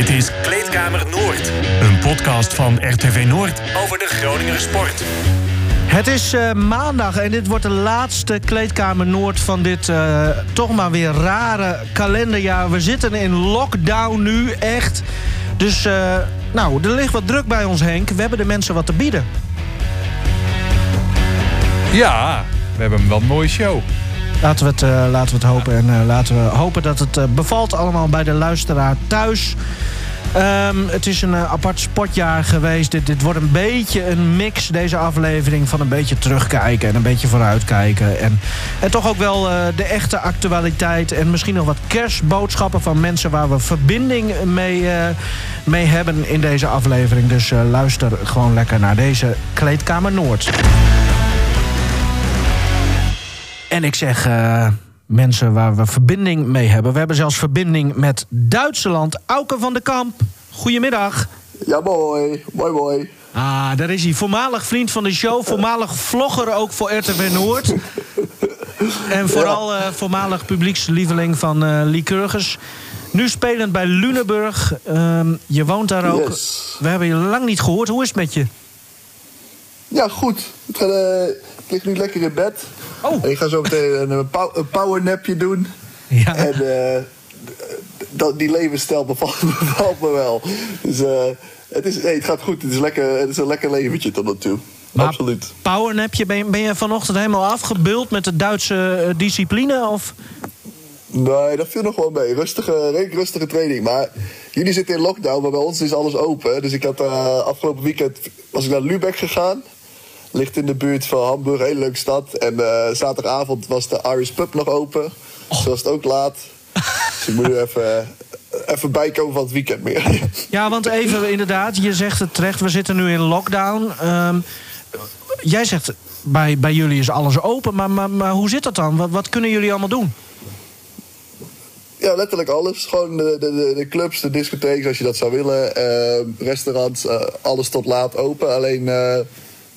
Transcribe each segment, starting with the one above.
Dit is Kleedkamer Noord. Een podcast van RTV Noord over de Groninger sport. Het is uh, maandag en dit wordt de laatste Kleedkamer Noord van dit uh, toch maar weer rare kalenderjaar. We zitten in lockdown nu, echt. Dus uh, nou, er ligt wat druk bij ons Henk. We hebben de mensen wat te bieden. Ja, we hebben wel een mooie show. Laten we het, uh, laten we het hopen. En uh, laten we hopen dat het uh, bevalt allemaal bij de luisteraar thuis. Um, het is een apart sportjaar geweest. Dit, dit wordt een beetje een mix, deze aflevering... van een beetje terugkijken en een beetje vooruitkijken. En, en toch ook wel de echte actualiteit... en misschien nog wat kerstboodschappen van mensen... waar we verbinding mee, mee hebben in deze aflevering. Dus luister gewoon lekker naar deze Kleedkamer Noord. En ik zeg uh, mensen waar we verbinding mee hebben. We hebben zelfs verbinding met Duitsland. Auke van de Kamp, goedemiddag. Ja, mooi. Mooi, mooi. Ah, daar is hij. Voormalig vriend van de show. Voormalig vlogger ook voor RTV Noord. en vooral uh, voormalig publiekslieveling van uh, Lycurgus. Nu spelend bij Luneburg. Uh, je woont daar ook. Yes. We hebben je lang niet gehoord. Hoe is het met je? Ja, goed. Het gaat, uh, ik lig nu lekker in bed. Oh. Ik ga zo meteen een, een powernapje doen. Ja. En uh, dat, die levensstijl bevalt, bevalt me wel. Dus uh, het, is, nee, het gaat goed. Het is, lekker, het is een lekker leventje tot nu toe. Maar Absoluut. Powernapje, ben je, ben je vanochtend helemaal afgebeuld met de Duitse uh, discipline? Of? Nee, dat viel nog wel mee. Rustige, rustige training. Maar jullie zitten in lockdown, maar bij ons is alles open. Dus ik had afgelopen weekend was ik naar Lübeck gegaan. Ligt in de buurt van Hamburg, een hele leuke stad. En uh, zaterdagavond was de Irish Pub nog open. Oh. Was het ook laat. dus ik moet nu even, even bijkomen van het weekend meer. ja, want even inderdaad, je zegt het terecht, we zitten nu in lockdown. Um, jij zegt, bij, bij jullie is alles open, maar, maar, maar hoe zit dat dan? Wat, wat kunnen jullie allemaal doen? Ja, letterlijk alles. Gewoon de, de, de clubs, de discotheeks als je dat zou willen. Uh, restaurants, uh, alles tot laat open. Alleen uh,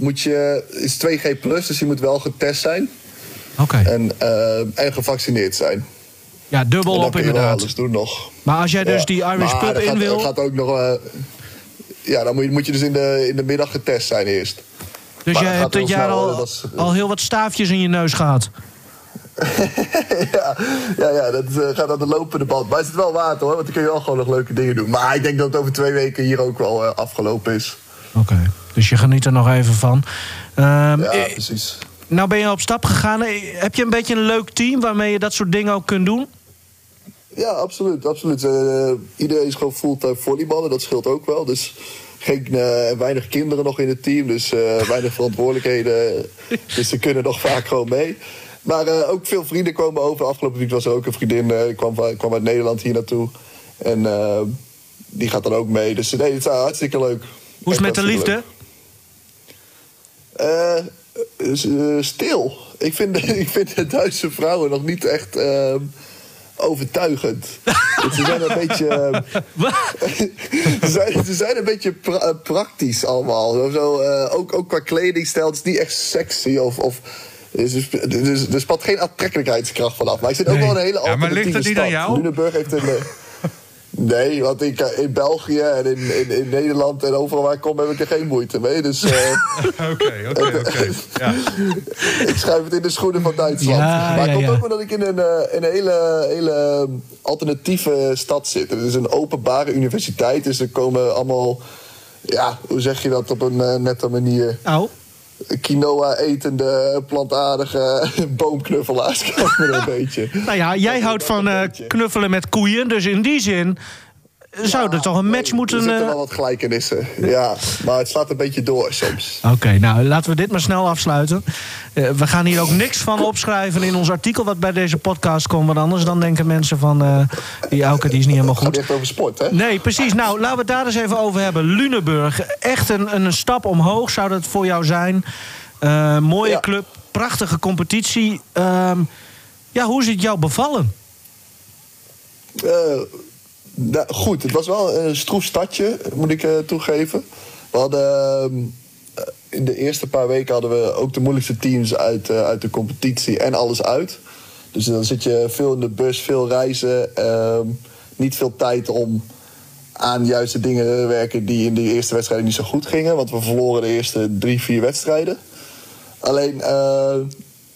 moet je, is 2G plus, dus je moet wel getest zijn. Oké. Okay. En, uh, en gevaccineerd zijn. Ja, dubbel op inderdaad. alles doen nog. Maar als jij dus ja. die Irish maar Pub in gaat, wil... gaat ook nog... Uh, ja, dan moet je, moet je dus in de, in de middag getest zijn eerst. Dus jij hebt dit jaar al, is, al heel wat staafjes in je neus gehad? ja, ja, ja, dat uh, gaat aan de lopende band. Maar is het wel water hoor, want dan kun je wel gewoon nog leuke dingen doen. Maar ik denk dat het over twee weken hier ook wel uh, afgelopen is. Oké, okay. dus je geniet er nog even van. Um, ja, precies. Nou ben je op stap gegaan. Heb je een beetje een leuk team waarmee je dat soort dingen ook kunt doen? Ja, absoluut. absoluut. Uh, iedereen is gewoon fulltime volleyballen, dat scheelt ook wel. Dus geen, uh, weinig kinderen nog in het team, dus uh, weinig verantwoordelijkheden. dus ze kunnen nog vaak gewoon mee. Maar uh, ook veel vrienden komen over. Afgelopen week was er ook een vriendin, uh, kwam, kwam uit Nederland hier naartoe. En die gaat dan ook mee. Dus nee, het is hartstikke leuk. Hoe is het met de liefde? stil. Ik vind, ik vind de Duitse vrouwen nog niet echt ehm, overtuigend. ze zijn een beetje. ze, zijn, ze zijn een beetje pra praktisch allemaal. Zo, ook, ook qua kledingstijl. Het is niet echt sexy of. of dus, dus, er spat geen aantrekkelijkheidskracht vanaf. Maar ik zit ook nee. wel een hele ja, maar ligt het niet stad. aan jou? Lunenburg heeft een... Nee, want ik, in België en in, in, in, Nederland en overal waar ik kom heb ik er geen moeite mee. Dus. Oké, oké, oké. Ik schrijf het in de schoenen van Duitsland. Ja, maar het ja, komt ja. ook omdat ik in een, in een hele, hele alternatieve stad zit. Het is een openbare universiteit, dus er komen allemaal. Ja, hoe zeg je dat op een uh, nette manier? Oh. quinoa-etende, plantaardige boomknuffelaars. Een beetje. Nou ja, jij houdt van uh, knuffelen met koeien. Dus in die zin zou er toch een match nee, moeten... Er zitten wel wat gelijkenissen, ja. Maar het slaat een beetje door soms. Oké, okay, nou laten we dit maar snel afsluiten. Uh, we gaan hier ook niks van opschrijven in ons artikel... wat bij deze podcast komt. Want anders dan denken mensen van... Uh, die Auke die is niet helemaal goed. Het gaat echt over sport, hè? Nee, precies. Nou, laten we het daar eens even over hebben. Luneburg, echt een, een stap omhoog zou dat voor jou zijn. Uh, mooie ja. club, prachtige competitie. Uh, ja, hoe is het jou bevallen? Nou, goed, het was wel een stroef stadje, moet ik uh, toegeven. We hadden uh, in de eerste paar weken hadden we ook de moeilijkste teams uit, uh, uit de competitie en alles uit. Dus dan zit je veel in de bus, veel reizen, niet veel tijd om aan juiste dingen werken die in die eerste wedstrijden niet zo goed gingen. Want we verloren de eerste drie, vier wedstrijden. Alleen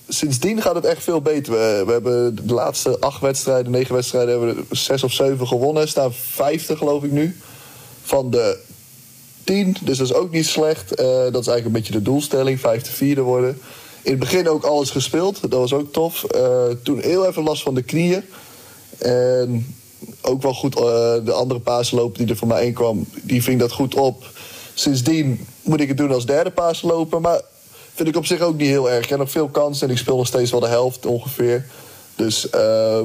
sindsdien gaat het echt veel beter. We, hebben de laatste acht wedstrijden, negen wedstrijden, hebben we zes of zeven gewonnen. Staan vijfde geloof ik nu. Van de tien. Dus dat is ook niet slecht. Uh, dat is eigenlijk een beetje de doelstelling. Vijfde, vierde worden. In het begin ook alles gespeeld. Dat was ook tof. Uh, toen heel even last van de knieën. En ook wel goed uh, de andere paasloper die er voor mij in kwam. Die ving dat goed op. Sindsdien moet ik het doen als derde paasloper. Maar vind ik op zich ook niet heel erg. Ik heb nog veel kansen en ik speel nog steeds wel de helft ongeveer. Dus uh,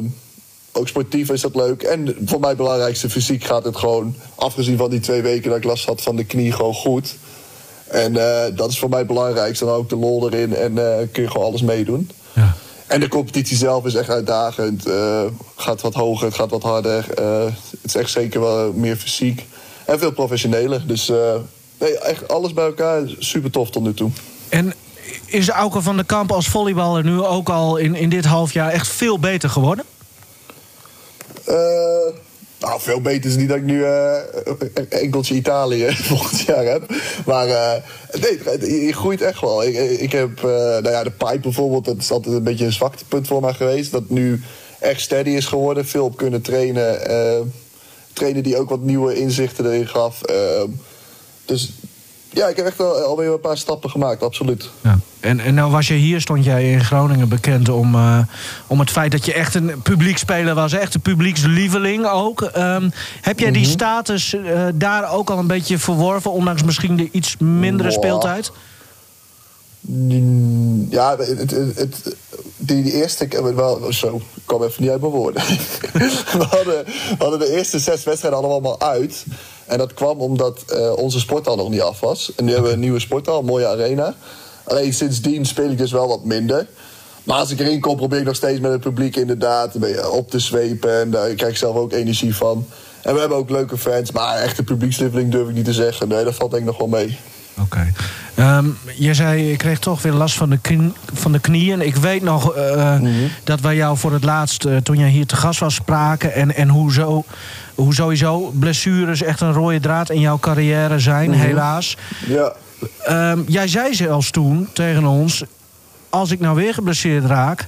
ook sportief is dat leuk. En voor mij belangrijkste, fysiek gaat het gewoon... afgezien van die twee weken dat ik last had van de knie, gewoon goed. En uh, dat is voor mij het belangrijkste. Dan ook de lol erin en uh, kun je gewoon alles meedoen. Ja. En de competitie zelf is echt uitdagend. Uh, gaat wat hoger, het gaat wat harder. het is echt zeker wel meer fysiek. En veel professioneler. Dus nee, echt alles bij elkaar super tof tot nu toe. En is Auke van der Kamp als volleyballer nu ook al in, in dit half jaar echt veel beter geworden? Uh, nou, veel beter is niet dat ik nu uh, enkeltje Italië volgend jaar heb. Maar uh, nee, je groeit echt wel. Ik, ik heb, nou ja, de pipe bijvoorbeeld, dat is altijd een beetje een zwaktepunt voor mij geweest. Dat nu echt steady is geworden, veel op kunnen trainen. trainen die ook wat nieuwe inzichten erin gaf. dus ja, ik heb echt al, alweer een paar stappen gemaakt, absoluut. Ja. En, en nou was je hier, stond jij in Groningen bekend om, uh, om het feit dat je echt een publiekspeler was. Echt een publiekslieveling ook. Um, heb jij die status uh, daar ook al een beetje verworven, ondanks misschien de iets mindere wow. speeltijd? Ja, het, het, het, die, die eerste... Wel, zo, ik kwam even niet uit mijn woorden. we, hadden, we hadden de eerste zes wedstrijden allemaal uit. En dat kwam omdat uh, onze sporthal nog niet af was. En nu hebben we een nieuwe sporthal, een mooie arena. Alleen sindsdien speel ik dus wel wat minder. Maar als ik erin kom, probeer ik nog steeds met het publiek inderdaad op te zwepen. En daar krijg ik zelf ook energie van. En we hebben ook leuke fans. Maar echt een publiekslieveling durf ik niet te zeggen. Nee, dat valt denk ik nog wel mee. Oké. Okay. Um, je zei, je kreeg toch weer last van de, knie, van de knieën. Ik weet nog uh, mm -hmm. dat wij jou voor het laatst, uh, toen jij hier te gast was, spraken. En, en hoe, zo, hoe sowieso blessures echt een rode draad in jouw carrière zijn, mm -hmm. helaas. Ja. Um, jij zei zelfs toen tegen ons... als ik nou weer geblesseerd raak,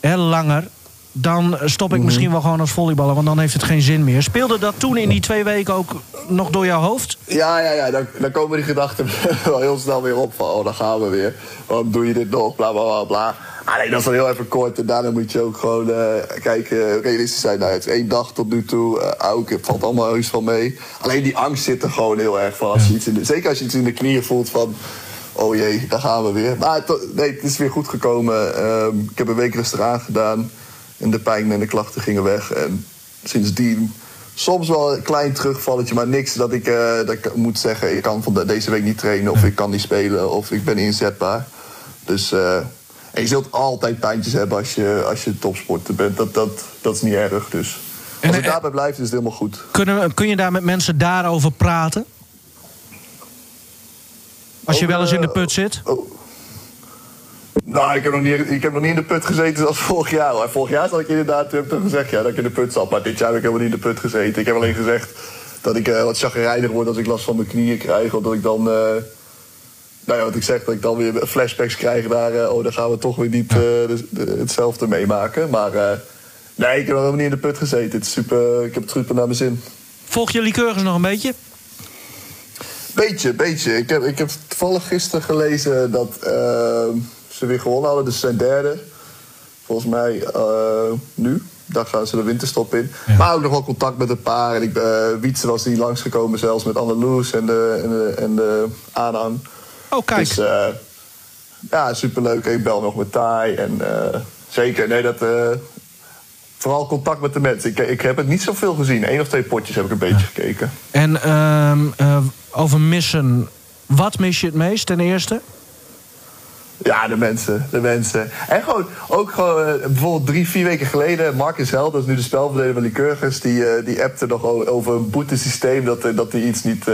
hè, langer... dan stop ik mm -hmm. misschien wel gewoon als volleyballer... want dan heeft het geen zin meer. Speelde dat toen in die twee weken ook nog door jouw hoofd? Ja, ja, ja. Dan, dan komen die gedachten wel heel snel weer op. Van, oh, dan gaan we weer. Waarom doe je dit nog? Bla, bla, bla, bla. Alleen dat is dan heel even kort. En daarna moet je ook gewoon uh, kijken, realistisch zijn. Nou, het is één dag tot nu toe. Uh, ook, het valt allemaal heus van mee. Alleen die angst zit er gewoon heel erg van. Als je iets in de, zeker als je iets in de knieën voelt van... Oh jee, daar gaan we weer. Maar het, nee, het is weer goed gekomen. Uh, ik heb een week rustig aangedaan. En de pijn en de klachten gingen weg. En sindsdien soms wel een klein terugvalletje, maar niks dat ik, uh, dat ik moet zeggen... ik kan van de, deze week niet trainen of ik kan niet spelen of ik ben inzetbaar. Dus... Uh, en je zult altijd pijntjes hebben als je, als je topsporter bent. Dat, dat, dat is niet erg. Dus als het daarbij blijft, is het helemaal goed. Kunnen, kun je daar met mensen daarover praten? Als je wel eens in de put zit? Oh. Nou, ik heb, nog niet, ik heb nog niet in de put gezeten zoals vorig jaar. Hoor. Vorig jaar zat ik inderdaad, heb ik gezegd ja, dat ik in de put zat. Maar dit jaar heb ik helemaal niet in de put gezeten. Ik heb alleen gezegd dat ik uh, wat chagrijnig word als ik last van mijn knieën krijg. Of dat ik dan... Uh, nou ja, wat ik zeg, dat ik dan weer flashbacks krijg naar... Uh, oh, dan gaan we toch weer niet uh, de, de, hetzelfde meemaken. Maar uh, nee, ik heb helemaal niet in de put gezeten. Het is super, ik heb het super naar mijn zin. Volg je Lycurgus nog een beetje? Beetje, beetje. Ik heb, ik heb toevallig gisteren gelezen dat ze weer gewonnen hadden. Dus zijn derde. Volgens mij nu. Daar gaan ze de winterstop in. Ja. Maar ook nog wel contact met een paar. En ik, Wietse was die langsgekomen zelfs met Anneloes en de, en de, en de aanhang. Oh, kijk. Dus uh, ja, superleuk. Ik bel nog met Tai. En uh, zeker, nee, dat... Uh, vooral contact met de mensen. Ik, ik heb het niet zoveel gezien. Eén of twee potjes heb ik een beetje ja. gekeken. En um, over missen. Wat mis je het meest ten eerste? Ja, de mensen. De mensen. En gewoon, ook gewoon, uh, bijvoorbeeld drie, vier weken geleden... Marcus Held, dat is nu de spelverdeler van Lycurgus... die, uh, die appte nog over een boetesysteem... dat, dat hij iets niet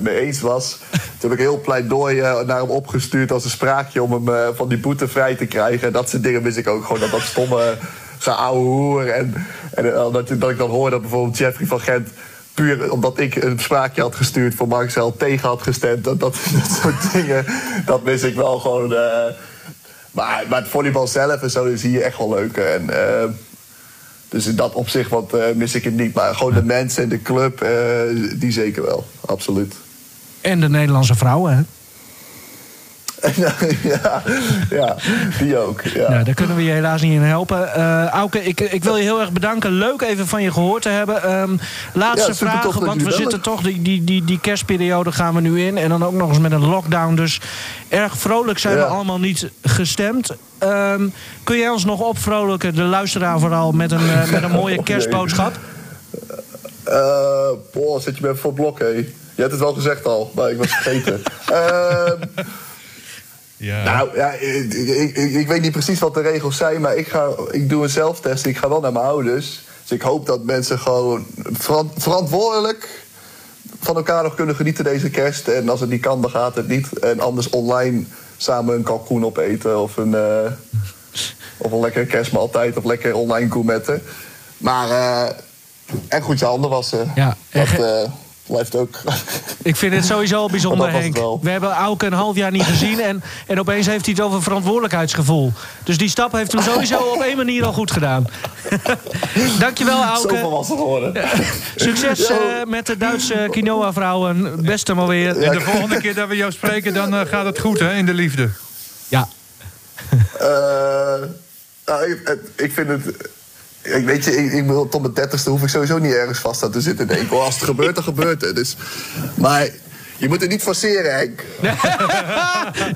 mee eens was. Toen heb ik heel pleidooi naar hem opgestuurd... als een spraakje om hem van die boete vrij te krijgen. Dat soort dingen wist ik ook gewoon. Dat dat stomme, zo'n ouwe hoer. En, en dat, dat ik dan hoor dat bijvoorbeeld Jeffrey van Gent puur omdat ik een spraakje had gestuurd voor Marcel tegen had gestemd. Dat, dat, dat soort dingen, dat mis ik wel gewoon. eh. maar, maar het volleybal zelf en zo zie je echt wel leuk. En, eh, dus in dat opzicht wat, eh, mis ik het niet. Maar gewoon de mensen en de club, eh, die zeker wel. Absoluut. En de Nederlandse vrouwen, hè? ja, ja, die ook. Ja. Nou, daar kunnen we je helaas niet in helpen. Eh Auke, ik, ik wil je heel erg bedanken. Leuk even van je gehoord te hebben. Ehm, laatste Ja, vraag, want we zitten toch... Die, die, die, die kerstperiode gaan we nu in. En dan ook nog eens met een lockdown. Dus erg vrolijk zijn we allemaal niet gestemd. Ehm, kun jij ons nog opvrolijken, de luisteraar vooral... met een, eh, met een mooie Oh, kerstboodschap? Eh, boah, zit je even voor blok, hé. Je hebt het wel gezegd al, maar ik was vergeten. Ehm, Ja. Nou ja, ik, ik, ik- ik weet niet precies wat de regels zijn, maar ik, ga, ik doe een zelftest. Ik ga wel naar mijn ouders. Dus ik hoop dat mensen gewoon veran- verantwoordelijk van elkaar nog kunnen genieten deze kerst. En als het niet kan, dan gaat het niet. En anders online samen een kalkoen opeten of een, eh, of een lekkere kerstmaaltijd of lekker online gourmetten. Maar eh en goed je handen wassen. Ja, dat eh, blijft ook. Ik vind het sowieso al bijzonder, was het Henk. We hebben Auke een half jaar niet gezien... En, en opeens heeft hij het over verantwoordelijkheidsgevoel. Dus die stap heeft hem sowieso op één manier al goed gedaan. Dankjewel, Zo Auke. volwassen geworden. Succes eh, met de Duitse quinoa-vrouwen. Beste maar weer. En de volgende keer dat we jou spreken, dan eh, gaat het goed hè, in de liefde. Ja. Eh, nou, ik, het- ik vind het. Ik weet je, ik, ik bedoel, tot mijn dertigste hoef ik sowieso niet ergens vast aan te zitten. Denk ik. Hoor, Als het gebeurt, dan gebeurt het. Dus, maar je moet het niet forceren, Henk.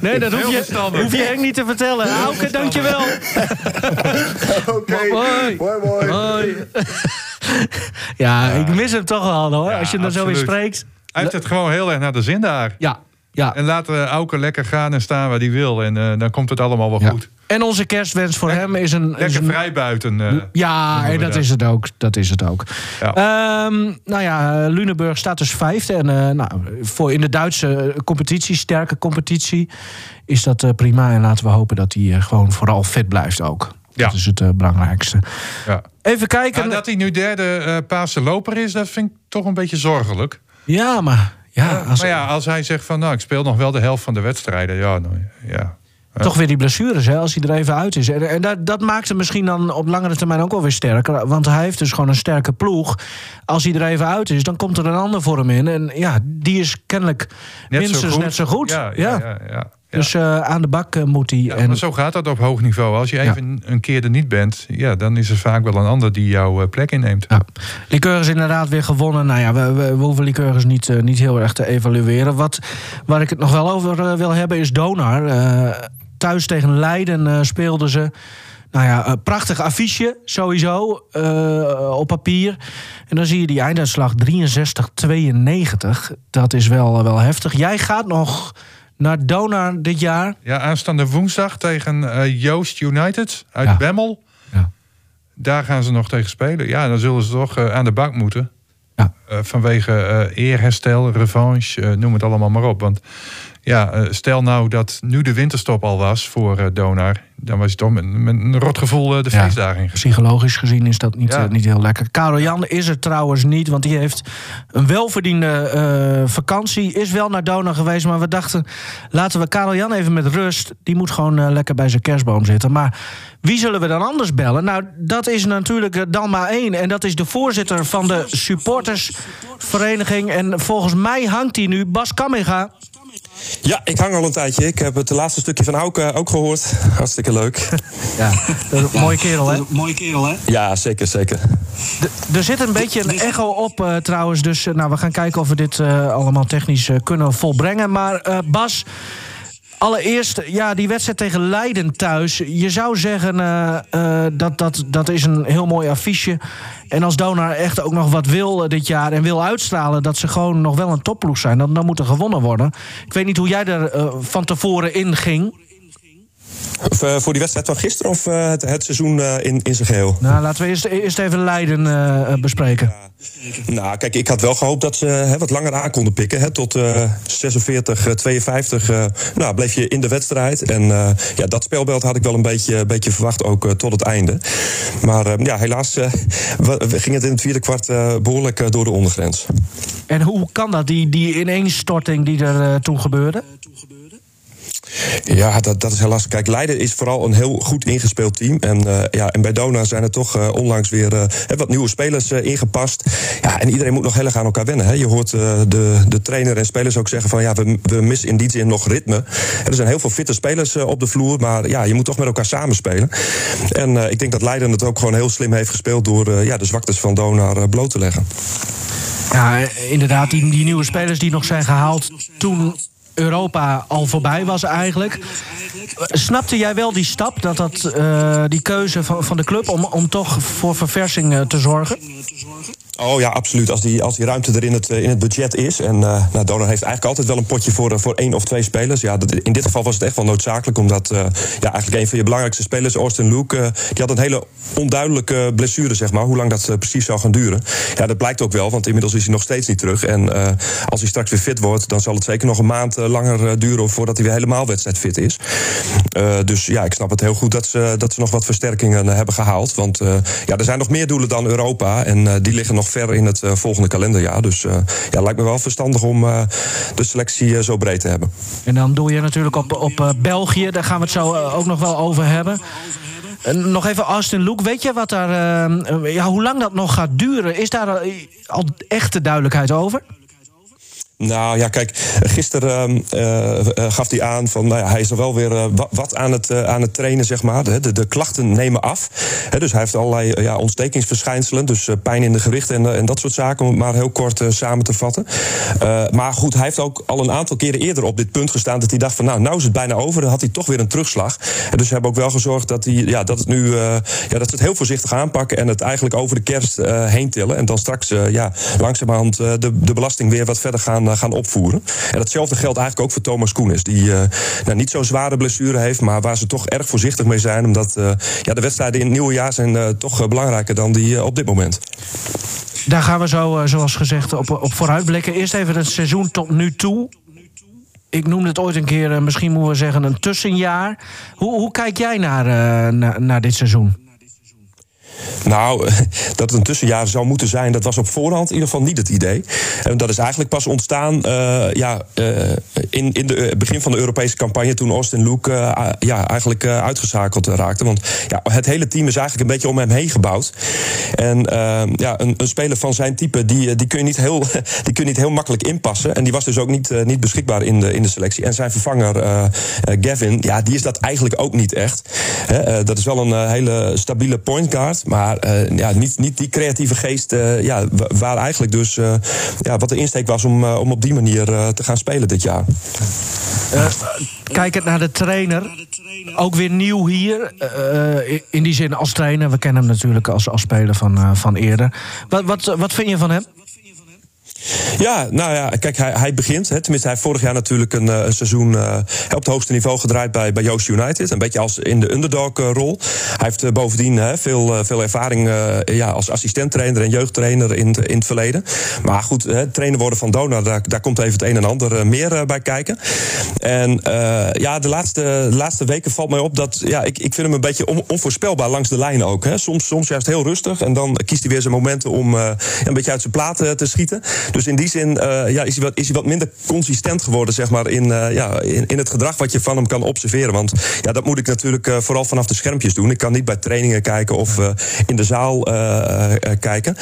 Nee, dat hoef je, hoef je Henk niet te vertellen. Auke, dankjewel. Oké, Mooi. mooi. Ja, ik mis hem toch wel hoor. Ja, Als je hem dan zo weer spreekt. Hij heeft het gewoon heel erg naar de zin daar. Ja, ja. En laat uh, Auke lekker gaan en staan waar hij wil. En eh, dan komt het allemaal wel ja. goed. En onze kerstwens voor hem is een... is Lekker een- vrij buiten. eh, Ja, en dat is het ook. Dat is het ook. Ja. Ehm, nou ja, Lunenburg staat dus vijfde. En nou, voor in de Duitse competitie, sterke competitie, is dat prima. En laten we hopen dat hij gewoon vooral fit blijft ook. Ja. Dat is het belangrijkste. ja. Even kijken. Maar dat hij nu derde Paarse loper is, dat vind ik toch een beetje zorgelijk. Ja, maar... Ja, als, Maar ja, als hij zegt van nou, ik speel nog wel de helft van de wedstrijden. Ja, nou, ja. Toch weer die blessures, hè, als hij er even uit is. En, en dat, dat maakt hem misschien dan op langere termijn ook wel weer sterker. Want hij heeft dus gewoon een sterke ploeg. Als hij er even uit is, dan komt er een ander voor hem in. En ja, die is kennelijk Net minstens zo net zo goed. Ja, ja, ja. Dus eh, aan de bak eh, moet hij. Ja, en, maar zo gaat dat op hoog niveau. Als je even een keer er niet bent, ja, dan is er vaak wel een ander die jouw eh, plek inneemt. ja. Lycurgus inderdaad weer gewonnen. Nou ja, we, we, we hoeven Lycurgus niet, niet heel erg te evalueren. Wat, waar ik het nog wel over wil hebben is Donar. Thuis tegen Leiden speelden ze. Nou ja, een prachtig affiche sowieso op papier. En dan zie je die einduitslag 63-92. Dat is wel, wel heftig. Jij gaat nog naar Donar dit jaar. Ja, aanstaande woensdag tegen eh, Joost United uit Ja. Bemmel. Ja. Daar gaan ze nog tegen spelen. Ja, dan zullen ze toch eh, aan de bak moeten. Ja. Eh, vanwege eerherstel, revanche, noem het allemaal maar op. Want ja, eh, stel nou dat nu de winterstop al was voor eh, Donar... dan was hij toch met, met een rot gevoel eh, de Ja. feestdagen ingegaan. Psychologisch gezien is dat niet, Ja. niet heel lekker. Karel Jan is er trouwens niet, want die heeft een welverdiende vakantie. Is wel naar Donar geweest, maar we dachten... laten we Karel Jan even met rust. Die moet gewoon lekker bij zijn kerstboom zitten. Maar wie zullen we dan anders bellen? Nou, dat is natuurlijk dan maar één. En dat is de voorzitter van de supportersvereniging. En volgens mij hangt hij nu, Bas Kamminga. Ja, ik hang al een tijdje. Ik heb het laatste stukje van Auke ook gehoord. Hartstikke leuk. Ja, dat is een mooie kerel, hè? Mooie kerel, hè? Ja, zeker, zeker. D- Er zit een beetje een echo op eh, trouwens. Dus eh, nou, we gaan kijken of we dit eh, allemaal technisch kunnen volbrengen. Maar eh, Bas, allereerst, ja, die wedstrijd tegen Leiden thuis. Je zou zeggen eh, eh, dat, dat dat is een heel mooi affiche. En als Donar echt ook nog wat wil eh, dit jaar en wil uitstralen... dat ze gewoon nog wel een topploeg zijn, dan, dan moet er gewonnen worden. Ik weet niet hoe jij er van tevoren in ging. Of, voor die wedstrijd van gisteren of het, het, seizoen in, in zijn geheel? Nou, laten we eerst, eerst even Leiden bespreken. Nou, kijk, ik had wel gehoopt dat ze hè, wat langer aan konden pikken. Hè, tot 46, 52. nou, bleef je in de wedstrijd. En ja, dat spelbeeld had ik wel een beetje, beetje verwacht, ook tot het einde. Maar ja, helaas ging het in het vierde kwart behoorlijk door de ondergrens. En hoe kan dat, die, die ineenstorting die er toen gebeurde? Ja, dat, dat is helaas. Kijk, Leiden is vooral een heel goed ingespeeld team. En, uh, ja, en bij Dona zijn er toch uh, onlangs weer uh, wat nieuwe spelers ingepast. Ja, en iedereen moet nog heel erg aan elkaar wennen. Hè. Je hoort de, de trainer en spelers ook zeggen van ja, we, we missen in die zin nog ritme. er zijn heel veel fitte spelers op de vloer, maar ja, je moet toch met elkaar samenspelen. En ik denk dat Leiden het ook gewoon heel slim heeft gespeeld door ja, de zwaktes van Donar bloot te leggen. Ja, inderdaad, die, die nieuwe spelers die nog zijn gehaald toen Europa al voorbij was eigenlijk. Snapte jij wel die stap, dat dat, uh, die keuze van, van de club om, om toch voor verversing uh, te zorgen? Oh ja, absoluut. Als die, als die ruimte er in het, in het budget is. En uh, nou, heeft eigenlijk altijd wel een potje voor, voor één of twee spelers. Ja, dat, in dit geval was het echt wel noodzakelijk. Omdat uh, ja, eigenlijk een van je belangrijkste spelers, Austin Luke, die had een hele onduidelijke blessure, zeg maar. Hoe lang dat precies zou gaan duren. Ja, dat blijkt ook wel, want inmiddels is hij nog steeds niet terug. En als hij straks weer fit wordt, dan zal het zeker nog een maand langer duren voordat hij weer helemaal wedstrijdfit is. dus ja, ik snap het heel goed dat ze, dat ze nog wat versterkingen hebben gehaald. Want ja, er zijn nog meer doelen dan Europa. En die liggen nog ver in het volgende kalenderjaar. Dus ja, lijkt me wel verstandig om de selectie zo breed te hebben. En dan doe je natuurlijk op, op België. Daar gaan we het zo ook nog wel over hebben. Nog even Austin Luke, weet je wat daar, ja, hoe lang dat nog gaat duren? Is daar al echte duidelijkheid over? Nou ja, kijk, gisteren uh, gaf hij aan van, nou ja, hij is er wel weer uh, wat aan het, aan het trainen, zeg maar. De, de, de klachten nemen af. dus hij heeft allerlei ja, ontstekingsverschijnselen, dus pijn in de gewrichten en, en dat soort zaken, om het maar heel kort samen te vatten. maar goed, hij heeft ook al een aantal keren eerder op dit punt gestaan dat hij dacht van, nou, nou is het bijna over, dan had hij toch weer een terugslag. dus ze hebben ook wel gezorgd dat, hij, ja, dat, het nu, ja, dat ze het heel voorzichtig aanpakken en het eigenlijk over de kerst heen tillen. En dan straks ja, langzamerhand de, de belasting weer wat verder gaan gaan opvoeren. En datzelfde geldt eigenlijk ook voor Thomas Koenis. Die uh, nou, niet zo'n zware blessure heeft, maar waar ze toch erg voorzichtig mee zijn. Omdat uh, ja, de wedstrijden in het nieuwe jaar zijn toch belangrijker dan die op dit moment. Daar gaan we zo, zoals gezegd, op, op vooruitblikken. Eerst even het seizoen tot nu toe. Ik noemde het ooit een keer, misschien moeten we zeggen, een tussenjaar. Hoe, hoe kijk jij naar, naar, naar dit seizoen? Nou, dat het een tussenjaar zou moeten zijn, dat was op voorhand in ieder geval niet het idee. En dat is eigenlijk pas ontstaan uh, ja, uh, in, in het begin van de Europese campagne, toen Austin Luke ja, eigenlijk uitgeschakeld raakte. Want ja, het hele team is eigenlijk een beetje om hem heen gebouwd. En ja, een, een, speler van zijn type, die, die, kun je niet heel, die kun je niet heel makkelijk inpassen. En die was dus ook niet, niet beschikbaar in de, in de selectie. En zijn vervanger, Gavin, ja, die is dat eigenlijk ook niet echt. dat is wel een hele stabiele point guard. Maar uh, ja, niet, niet die creatieve geest uh, ja, waar eigenlijk dus uh, ja, wat de insteek was om, om op die manier te gaan spelen dit jaar. kijkend naar de trainer, ook weer nieuw hier. in die zin als trainer. We kennen hem natuurlijk als, als speler van, van eerder. Wat, wat, wat vind je van hem? Ja, nou ja, kijk, hij, hij begint. Hè, tenminste, hij heeft vorig jaar natuurlijk een, een seizoen uh, op het hoogste niveau gedraaid bij, bij Joost United. Een beetje als in de underdog-rol. Hij heeft bovendien uh, veel, veel ervaring ja, als assistenttrainer en jeugdtrainer in, in het verleden. Maar goed, trainer worden van Dona, daar, komt even het een en ander meer bij kijken. En ja, de laatste, de laatste weken valt mij op dat ja, ik, ik vind hem een beetje on, onvoorspelbaar langs de lijn ook. Hè. Soms, soms juist heel rustig en dan kiest hij weer zijn momenten om een beetje uit zijn platen te schieten. Dus in die zin uh, ja, is, hij wat, is hij wat minder consistent geworden zeg maar, in, uh, ja, in, het gedrag wat je van hem kan observeren. Want ja, dat moet ik natuurlijk uh, vooral vanaf de schermpjes doen. Ik kan niet bij trainingen kijken of in de zaal kijken.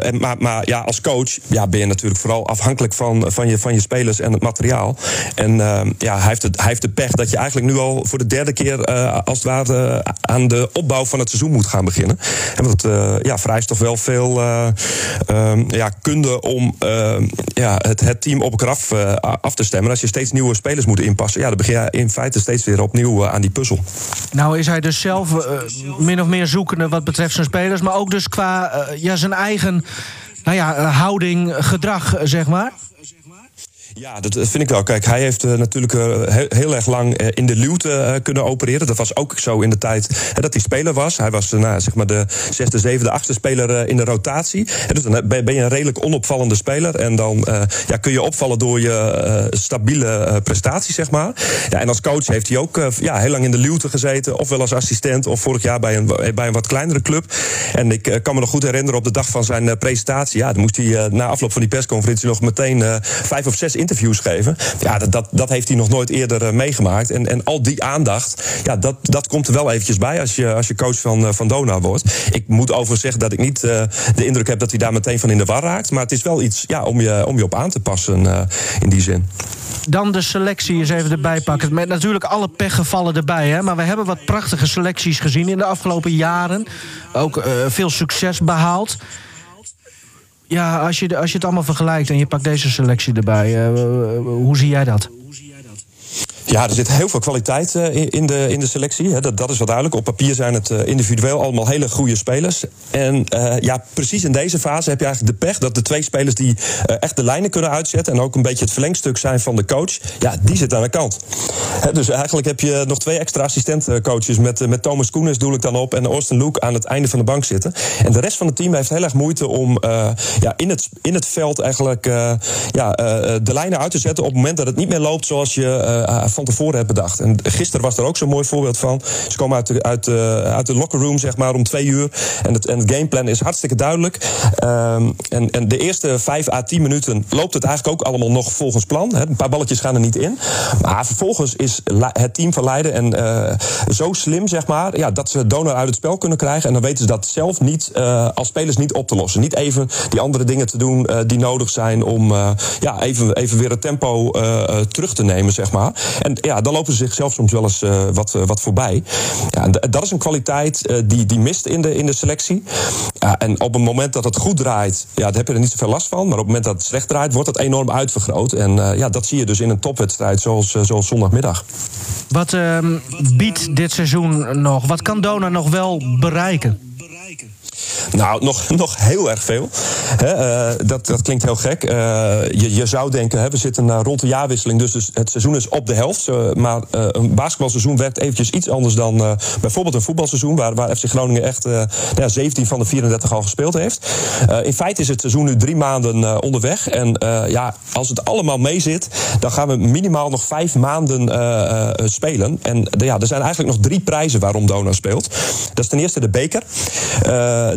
en, maar, maar ja, als coach ja, ben je natuurlijk vooral afhankelijk van, van, je, van je spelers en het materiaal. En ja, hij, heeft het, hij heeft de pech dat je eigenlijk nu al voor de derde keer als het ware aan de opbouw van het seizoen moet gaan beginnen. En dat ja, vereist toch wel veel ja, kunde om uh, ja, het, het, team op elkaar af, uh, af te stemmen. Als je steeds nieuwe spelers moet inpassen, ja, dan begin je in feite steeds weer opnieuw uh, aan die puzzel. Nou is hij dus zelf min of meer zoekende wat betreft zijn spelers, maar ook dus qua ja, zijn eigen nou ja, houding, gedrag, zeg maar. Ja, dat vind ik wel. Kijk, hij heeft uh, natuurlijk uh, heel, erg lang in de luwte kunnen opereren. Dat was ook zo in de tijd dat hij speler was. Hij was nou, zeg maar de zesde, zevende, achtste speler in de rotatie. dus dan ben je een redelijk onopvallende speler. En dan ja, kun je opvallen door je stabiele prestatie, zeg maar. Ja, en als coach heeft hij ook ja, heel lang in de luwte gezeten. Ofwel als assistent, of vorig jaar bij een, bij een wat kleinere club. En ik kan me nog goed herinneren op de dag van zijn presentatie. Ja, dan moest hij na afloop van die persconferentie nog meteen vijf of zes interviews geven. Ja, dat, dat, heeft hij nog nooit eerder uh, meegemaakt. En, en al die aandacht, ja, dat, dat komt er wel eventjes bij als je, als je coach van, uh, van Dona wordt. Ik moet overigens zeggen dat ik niet uh, de indruk heb dat hij daar meteen van in de war raakt. Maar het is wel iets ja, om, je, om je op aan te passen in die zin. Dan de selectie eens even erbij pakken. Met natuurlijk alle pechgevallen erbij. Hè? Maar we hebben wat prachtige selecties gezien in de afgelopen jaren. Ook veel succes behaald. Ja, als je, als je het allemaal vergelijkt en je pakt deze selectie erbij, uh, hoe zie jij dat? Ja, er zit heel veel kwaliteit uh, in, de, in de selectie. Dat, dat is wel duidelijk. Op papier zijn het uh, individueel allemaal hele goede spelers. En uh, ja, precies in deze fase heb je eigenlijk de pech dat de twee spelers die echt de lijnen kunnen uitzetten en ook een beetje het verlengstuk zijn van de coach, ja, die zitten aan de kant. Dus eigenlijk heb je nog twee extra assistentcoaches met, met Thomas Koenis doe ik dan op en Austin Luke aan het einde van de bank zitten. En de rest van het team heeft heel erg moeite om ja, in, het, in het veld eigenlijk ja, de lijnen uit te zetten op het moment dat het niet meer loopt zoals je van tevoren hebt bedacht. En gisteren was er ook zo'n mooi voorbeeld van. Ze komen uit de, uit, de, uit de locker room zeg maar, om twee uur. En het, en het gameplan is hartstikke duidelijk. Um, en, en de eerste vijf à tien minuten loopt het eigenlijk ook allemaal nog volgens plan. Een paar balletjes gaan er niet in. Maar vervolgens is het team van Leiden en, uh, zo slim, zeg maar, ja, dat ze donor uit het spel kunnen krijgen. En dan weten ze dat zelf niet uh, als spelers niet op te lossen. Niet even die andere dingen te doen die nodig zijn om ja, even, even weer het tempo terug te nemen, zeg maar. Ja, dan lopen ze zichzelf soms wel eens uh, wat, uh, wat voorbij. Ja, dat is een kwaliteit uh, die, die mist in de, in de selectie. Ja, en op het moment dat het goed draait, ja, daar heb je er niet zoveel last van. Maar op het moment dat het slecht draait, wordt dat enorm uitvergroot. En ja, dat zie je dus in een topwedstrijd zoals, zoals zondagmiddag. Wat ehm, biedt dit seizoen nog? Wat kan Dona nog wel bereiken? Nou, nog, nog heel erg veel. uh, dat, dat klinkt heel gek. Uh, je, je zou denken, we zitten uh, rond de jaarwisseling, dus, dus het seizoen is op de helft. maar een basketbalseizoen werkt eventjes iets anders dan bijvoorbeeld een voetbalseizoen, waar, waar FC Groningen echt ja, 17 van de 34 al gespeeld heeft. in feite is het seizoen nu drie maanden onderweg. En ja, als het allemaal mee zit, dan gaan we minimaal nog vijf maanden spelen. En ja, er zijn eigenlijk nog drie prijzen waarom Dona speelt. Dat is ten eerste de beker.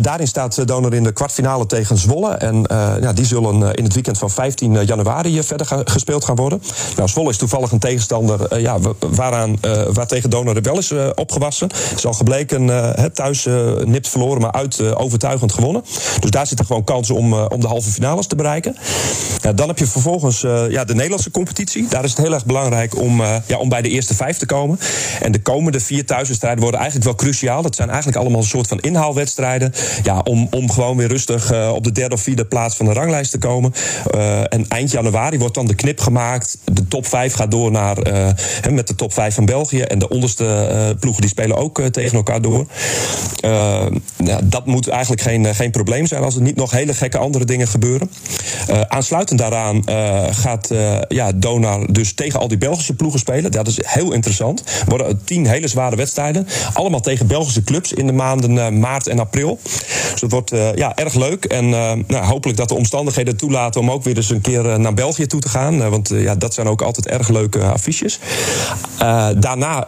Daarin staat Donor in de kwartfinale tegen Zwolle. En uh, ja, die zullen in het weekend van 15 januari verder gespeeld gaan worden. Nou, Zwolle is toevallig een tegenstander ja, waaraan, waar tegen Donor er wel is opgewassen. is al gebleken, thuis nipt verloren, maar uit overtuigend gewonnen. Dus daar zitten gewoon kansen om, om de halve finales te bereiken. dan heb je vervolgens ja, de Nederlandse competitie. Daar is het heel erg belangrijk om, ja, om bij de eerste vijf te komen. En de komende vier thuiswedstrijden worden eigenlijk wel cruciaal. Dat zijn eigenlijk allemaal een soort van inhaalwedstrijden. Ja, om, om gewoon weer rustig uh, op de derde of vierde plaats van de ranglijst te komen. Uh, en eind januari wordt dan de knip gemaakt. De top 5 gaat door naar, uh, met de top 5 van België. En de onderste ploegen die spelen ook tegen elkaar door. Ja, dat moet eigenlijk geen, geen probleem zijn als er niet nog hele gekke andere dingen gebeuren. aansluitend daaraan gaat ja, Donar dus tegen al die Belgische ploegen spelen. Dat is heel interessant. Er worden tien hele zware wedstrijden. Allemaal tegen Belgische clubs in de maanden maart en april. Dus het wordt uh, ja, erg leuk. En uh, nou, hopelijk dat de omstandigheden toelaten om ook weer eens een keer uh, naar België toe te gaan. want ja, dat zijn ook altijd erg leuke affiches. daarna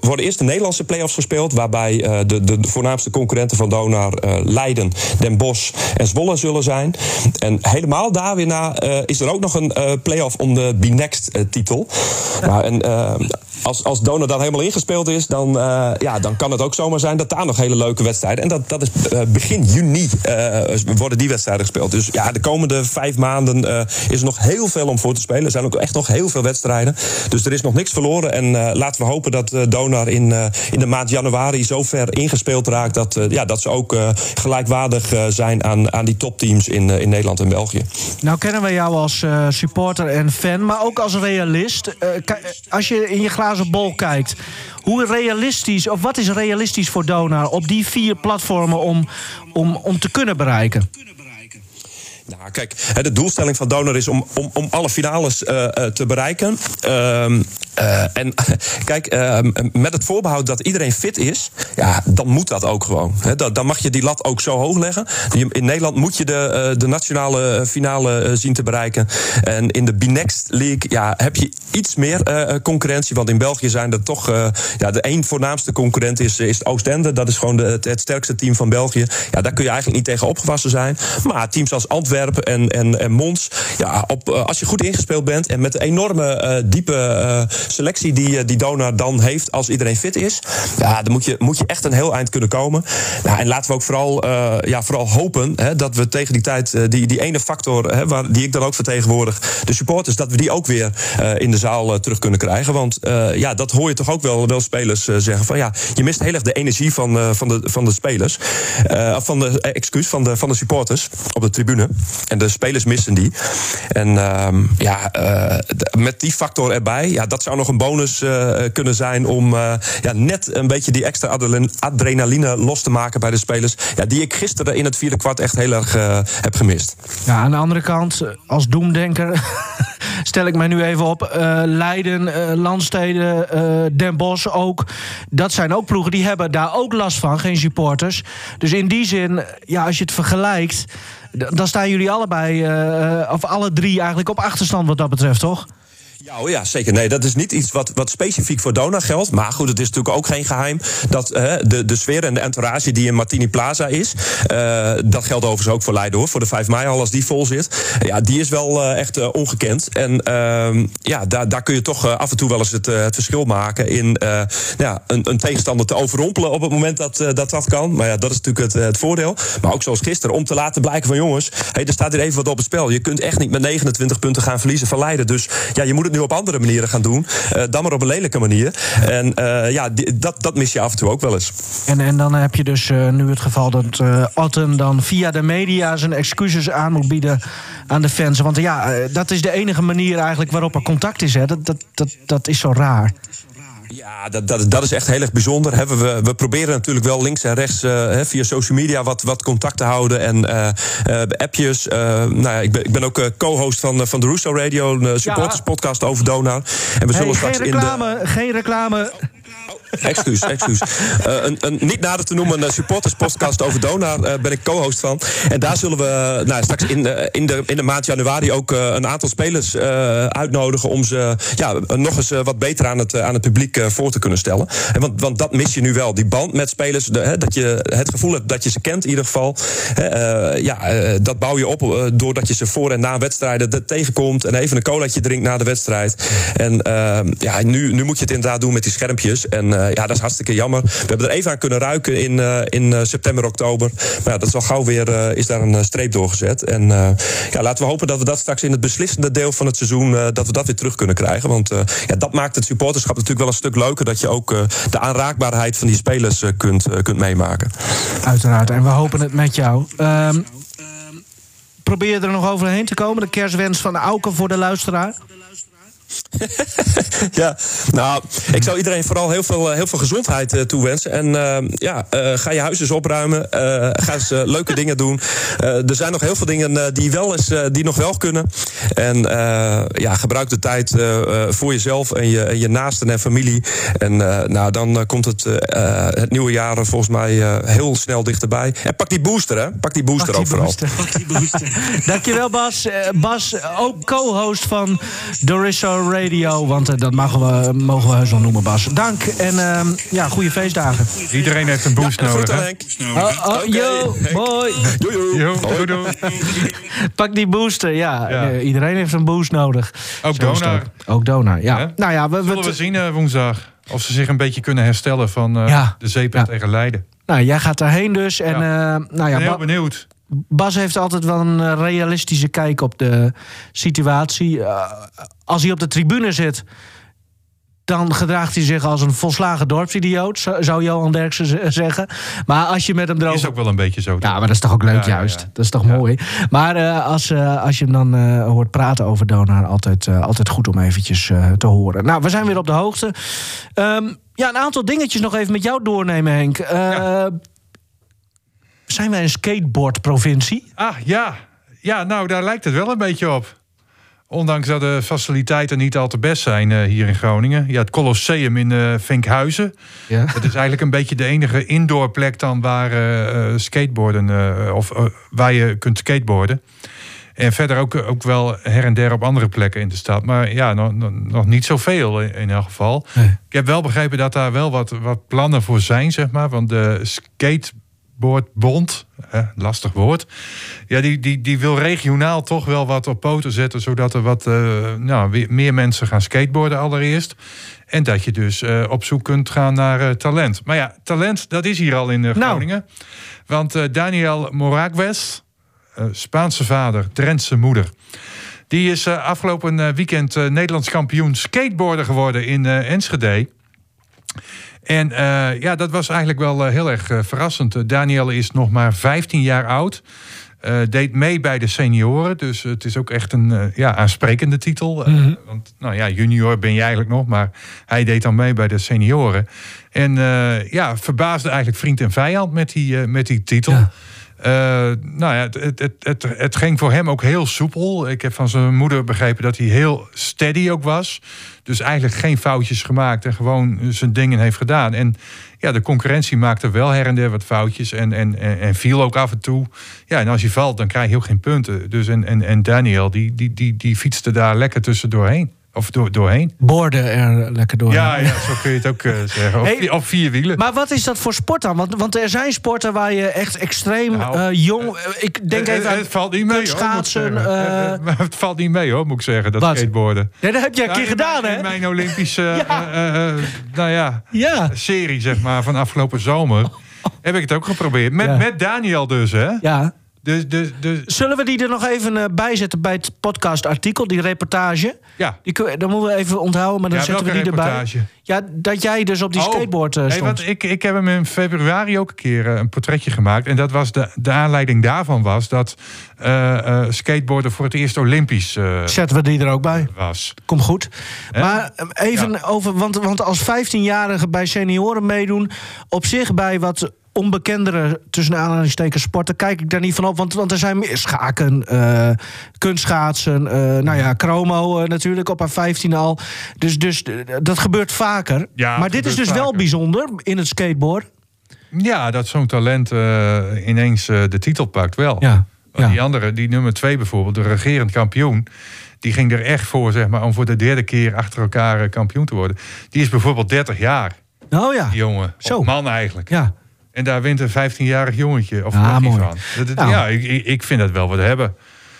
worden eerst de Nederlandse play-offs gespeeld. Waarbij de, de, voornaamste concurrenten van Donar Leiden, Den Bosch en Zwolle zullen zijn. En helemaal daar weer na is er ook nog een play-off om de B-Next-titel. En als, als Donar dan helemaal ingespeeld is, dan, ja, dan kan het ook zomaar zijn dat daar nog hele leuke wedstrijden. En dat, dat is begin juni uh, worden die wedstrijden gespeeld. Dus ja, de komende vijf maanden uh, is er nog heel veel om voor te spelen. Er zijn ook echt nog heel veel wedstrijden. Dus er is nog niks verloren. En laten we hopen dat Donar in, in de maand januari zo ver ingespeeld raakt... dat, ja, dat ze ook gelijkwaardig zijn aan, aan die topteams in, in Nederland en België. Nou kennen we jou als supporter en fan, maar ook als realist. als je in je glazen bol kijkt... Hoe realistisch, of wat is realistisch voor Donar op die vier platformen om, om, om te kunnen bereiken? Nou, kijk, de doelstelling van Donor is om, om, om alle finales uh, te bereiken. Uh, uh, en kijk, ehm, met het voorbehoud dat iedereen fit is, ja, dan moet dat ook gewoon. Dan, dan, mag je die lat ook zo hoog leggen. In Nederland moet je de, de nationale finale zien te bereiken. En in de B-Next League ja, heb je iets meer concurrentie. Want in België zijn er toch. ja, de één voornaamste concurrent is, is Oostende. Dat is gewoon de, het, het, sterkste team van België. Ja, daar kun je eigenlijk niet tegen opgewassen zijn. Maar teams als Antwerpen en, en, en Mons. Ja, op, eh, als je goed ingespeeld bent en met de enorme uh, diepe uh, selectie die, die Dona dan heeft als iedereen fit is. Ja, dan moet je, moet je echt een heel eind kunnen komen. En laten we ook vooral, uh, ja, vooral hopen hè, dat we tegen die tijd die, die ene factor, hè, waar, die ik dan ook vertegenwoordig, de supporters, dat we die ook weer in de zaal terug kunnen krijgen. Want ja, dat hoor je toch ook wel, wel spelers zeggen van ja, je mist heel erg de energie van, van, de, van de spelers. van de, excuus, van de, van de supporters op de tribune. En de spelers missen die. En uh, ja, uh, met die factor erbij, ja, dat zou nog een bonus uh, kunnen zijn om uh, ja, net een beetje die extra adrenaline los te maken bij de spelers. Ja, die ik gisteren in het vierde kwart echt heel erg heb gemist. Ja, aan de andere kant, als doemdenker. stel ik mij nu even op. Leiden, Landsteden, Den Bosch ook. Dat zijn ook ploegen die hebben daar ook last van, geen supporters. Dus in die zin, ja, als je het vergelijkt dan staan jullie allebei, uh, of alle drie eigenlijk op achterstand wat dat betreft, toch? Ja, ja, zeker. Nee, dat is niet iets wat, wat specifiek voor Dona geldt. Maar goed, het is natuurlijk ook geen geheim dat de, de sfeer en de entourage die in Martini Plaza is. Uh, dat geldt overigens ook voor Leiden hoor. Voor de 5 mei al als die vol zit. Ja, die is wel uh, echt ongekend. En ehm, ja, daar, daar kun je toch af en toe wel eens het, het verschil maken in ja, een, een, tegenstander te overrompelen op het moment dat dat, dat kan. Maar ja, dat is natuurlijk het, het voordeel. Maar ook zoals gisteren, om te laten blijken van jongens, hey, er staat hier even wat op het spel. Je kunt echt niet met 29 punten gaan verliezen van Leiden. Dus ja, je moet het nu op andere manieren gaan doen. Uh, dan maar op een lelijke manier. En uh, ja, dat, dat mis je af en toe ook wel eens. En, en dan heb je dus uh, nu het geval dat Otten dan via de media zijn excuses aan moet bieden aan de fans. Want ja, dat is de enige manier eigenlijk waarop er contact is. Hè. Dat, dat, dat, dat is zo raar. Ja, dat, dat, dat is echt heel erg bijzonder. We, we proberen natuurlijk wel links en rechts uh, via social media wat, wat contact te houden. En uh, uh, appjes. nou ja, ik, ben, ik ben ook co-host van, van de Russo Radio, een supporters podcast over Donar. En we zullen hey, straks geen reclame, in de... Geen reclame. Excuus, excuus. Uh, een, een, niet nader te noemen een supporterspodcast over Donar uh, ben ik co-host van. En daar zullen we nou, straks in, uh, in, de, in de maand januari ook een aantal spelers uitnodigen om ze ja, nog eens wat beter aan het, aan het publiek voor te kunnen stellen. En want, want dat mis je nu wel. Die band met spelers, de, hè, dat je het gevoel hebt dat je ze kent in ieder geval. Hè, ja, dat bouw je op doordat je ze voor en na wedstrijden tegenkomt en even een colaatje drinkt na de wedstrijd. En ja, nu, nu moet je het inderdaad doen met die schermpjes. En ja, dat is hartstikke jammer. We hebben er even aan kunnen ruiken in, uh, in uh, september, oktober. Maar ja, dat is al gauw weer is daar een streep doorgezet. En ja, laten we hopen dat we dat straks in het beslissende deel van het seizoen... dat we dat weer terug kunnen krijgen. Want ja, dat maakt het supporterschap natuurlijk wel een stuk leuker... dat je ook de aanraakbaarheid van die spelers kunt, kunt meemaken. Uiteraard, en we hopen het met jou. Um, probeer je er nog overheen te komen? De kerstwens van Auken voor de luisteraar? ja, nou, ik zou iedereen vooral heel veel, eh, heel veel gezondheid uh, toewensen. En uh, ja, uh, ga je huis eens opruimen. ga eens leuke dingen doen. er zijn nog heel veel dingen die, wel eens, die nog wel kunnen. En ja, gebruik de tijd voor jezelf en je, en je naasten en familie. En nou, dan komt het, het nieuwe jaar volgens mij heel snel dichterbij. En pak die booster, hè? Pak die booster pak die ook booster, vooral. Pak die booster. Dankjewel, Bas. Bas, ook co-host van Dorisso Radio. Want uh, dat mogen we, mogen we heus wel noemen, Bas. Dank en uh, ja, goede feestdagen. Iedereen heeft een boost ja, nodig. Oh, oh, yo, mooi. Yo, yo. Pak die booster, ja. ja. Uh, iedereen heeft een boost nodig. Ook Donar. Ook Donar, ja. ja. Nou ja, we, Zullen we zien uh, woensdag of ze zich een beetje kunnen herstellen van ja. de zeep tegen Leiden. Nou, jij gaat daarheen dus. En, ja. nou ja, ben heel benieuwd. Bas heeft altijd wel een eh, realistische kijk op de situatie. Uh, als hij op de tribune zit, dan gedraagt hij zich als een volslagen dorpsidioot, zou Johan Derksen zeggen. Maar als je met hem erover... Is ook wel een beetje zo. Ja, maar dat is toch ook leuk juist. Ja, ja. Dat is toch mooi. Maar uh, als, uh, als je hem dan uh, hoort praten over Donar, altijd, altijd goed om eventjes te horen. Nou, we zijn weer op de hoogte. Um, ja, een aantal dingetjes nog even met jou doornemen, Henk. Zijn wij een skateboardprovincie? Ah, ja. Ja, nou, daar lijkt het wel een beetje op. Ondanks dat de faciliteiten niet al te best zijn eh, hier in Groningen. Ja, het Colosseum in uh, Vinkhuizen. Ja. Dat is eigenlijk een beetje de enige indoorplek dan waar eh, skateboarden... eh, of eh, waar je kunt skateboarden. En verder ook, ook wel her en der op andere plekken in de stad. Maar ja, nog, nog, nog niet zoveel in, in elk geval. Nee. Ik heb wel begrepen dat daar wel wat, wat plannen voor zijn, zeg maar. Want de eh, lastig woord... Ja, die, die, die wil regionaal toch wel wat op poten zetten... zodat er wat eh, nou, weer meer mensen gaan skateboarden allereerst. En dat je dus eh, op zoek kunt gaan naar eh, talent. Maar ja, talent, dat is hier al in Nou. Groningen. Want eh, Daniel Moragues, Spaanse vader, Drentse moeder... Die is afgelopen weekend Nederlands kampioen skateboarder geworden in Enschede. En eh, ja, dat was eigenlijk wel eh, heel erg eh, verrassend. Eh, Daniel is nog maar 15 jaar oud. Eh, deed mee bij de senioren. Dus het is ook echt een ja, aansprekende titel. Eh, want nou ja, junior ben je eigenlijk nog. Maar hij deed dan mee bij de senioren. En ja, verbaasde eigenlijk vriend en vijand met die, met die titel. Ja. Eh, nou ja, het, het, het, het, ging voor hem ook heel soepel. Ik heb van zijn moeder begrepen dat hij heel steady ook was. Dus eigenlijk geen foutjes gemaakt en gewoon zijn dingen heeft gedaan. En ja, de concurrentie maakte wel her en der wat foutjes en, en, en, viel ook af en toe. Ja, en als je valt, dan krijg je ook geen punten. Dus en, en, en Daniel, die, die, die, die fietste daar lekker tussen doorheen. Of door, doorheen. Borden er lekker door. Ja, ja, zo kun je het ook eh, zeggen. Op, Hey, vier- op vier wielen. Maar wat is dat voor sport dan? Want, want er zijn sporten waar je echt extreem Nou, eh, jong... eh, ik denk even aan het valt niet mee, hoor, eh, maar het valt niet mee, hoor, moet ik zeggen, dat Wat? skateboarden. Nee, dat heb jij een Ja, keer in gedaan, hè? In mijn Olympische Ja. nou ja, Ja. serie, zeg maar, van afgelopen zomer. Heb ik het ook geprobeerd. Met, Ja. met Daniel dus, hè? Ja. Dus, dus, dus, Zullen we die er nog even eh, bij zetten bij het podcastartikel, die reportage? ja. Die, dan moeten we even onthouden, maar dan Ja, zetten we die erbij. Ja, dat jij dus op die Oh, skateboard eh, nee, stond. want ik, ik heb hem in februari ook een keer eh, een portretje gemaakt. En dat was de, de aanleiding daarvan was dat eh, skateboarden voor het eerst Olympisch eh, Zetten we die er ook bij. was. Kom goed. Maar even over, want, want als 15-jarige bij senioren meedoen, op zich bij wat onbekendere tussen aanhalingstekens sporten, kijk ik daar niet van op. Want, want er zijn meer schaken, eh kunstschaatsen, eh, nou ja, chromo eh, natuurlijk op haar 15 al. Dus, dus dat gebeurt vaker. Ja, maar dit is dus wel bijzonder in het skateboard. Ja, dat zo'n talent ineens de titel pakt wel. Ja. Die andere, die nummer twee bijvoorbeeld, de regerend kampioen... die ging er echt voor, zeg maar, om voor de derde keer achter elkaar kampioen te worden. Die is bijvoorbeeld 30 jaar, Oh ja. die jongen. Zo. Man eigenlijk. Ja. En daar wint een 15-jarig jongetje, of Ah, mooi. van. Dat, dat- Nou. Ja, ik, ik- vind dat wel wat hebben.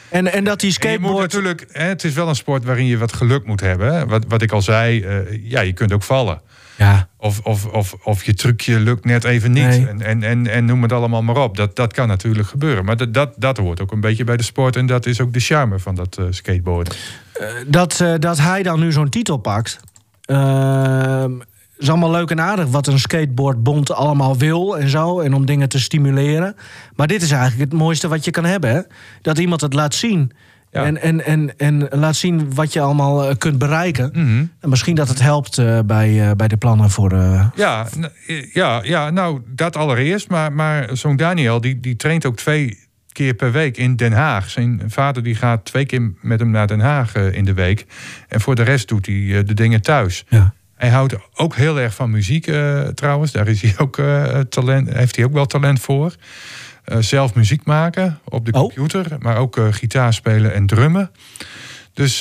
En, en dat die je moet skateboard. natuurlijk, hè, het is wel een sport waarin je wat geluk moet hebben. Hè. Wat, wat ik al zei, eh, ja, je kunt ook vallen. Ja. Of, of, of, of je trucje lukt net even niet. Nee. En, en, en, en noem het allemaal maar op. Dat, dat kan natuurlijk gebeuren. Maar dat, dat, dat hoort ook een beetje bij de sport. En dat is ook de charme van dat eh, skateboarden. dat, eh, dat hij dan nu zo'n titel pakt. Is allemaal leuk en aardig wat een skateboardbond allemaal wil en zo. En om dingen te stimuleren. Maar dit is eigenlijk het mooiste wat je kan hebben. Hè? Dat iemand het laat zien. Ja. En, en, en, en laat zien wat je allemaal eh, kunt bereiken. Mhm. En misschien dat het helpt eh, bij, eh, bij de plannen voor. eh, Ja, ja, ja, nou, dat allereerst. Maar, maar zo'n Daniel, die, die traint ook twee keer per week in Den Haag. Zijn vader die gaat twee keer met hem naar Den Haag in de week. En voor de rest doet hij de dingen thuis. ja. Hij houdt ook heel erg van muziek eh, trouwens. Daar is hij ook, eh, talent, heeft hij ook wel talent voor. Eh, zelf muziek maken op de Oh. computer. Maar ook gitaar spelen en drummen. Dus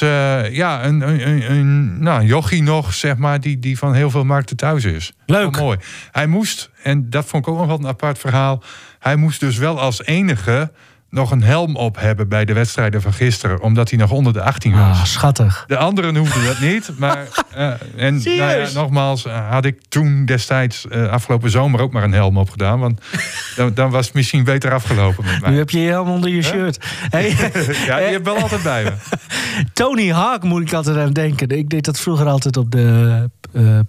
ja, een, een, een, nou, jochie nog, zeg maar, die, die van heel veel markten thuis is. Leuk. Mooi. Hij moest, en dat vond ik ook nog wel een apart verhaal... hij moest dus wel als enige nog een helm op hebben bij de wedstrijden van gisteren... omdat hij nog onder de 18 was. Ah, schattig. De anderen hoefden dat niet. Maar, eh, en nou ja, nogmaals, eh, had ik toen destijds eh, afgelopen zomer ook maar een helm op gedaan. Want dan, dan was het misschien beter afgelopen met Nu mij. heb je je helm onder je shirt. Hey, Ja, die heb wel altijd bij me. Tony Hawk moet ik altijd aan denken. Ik deed dat vroeger altijd op de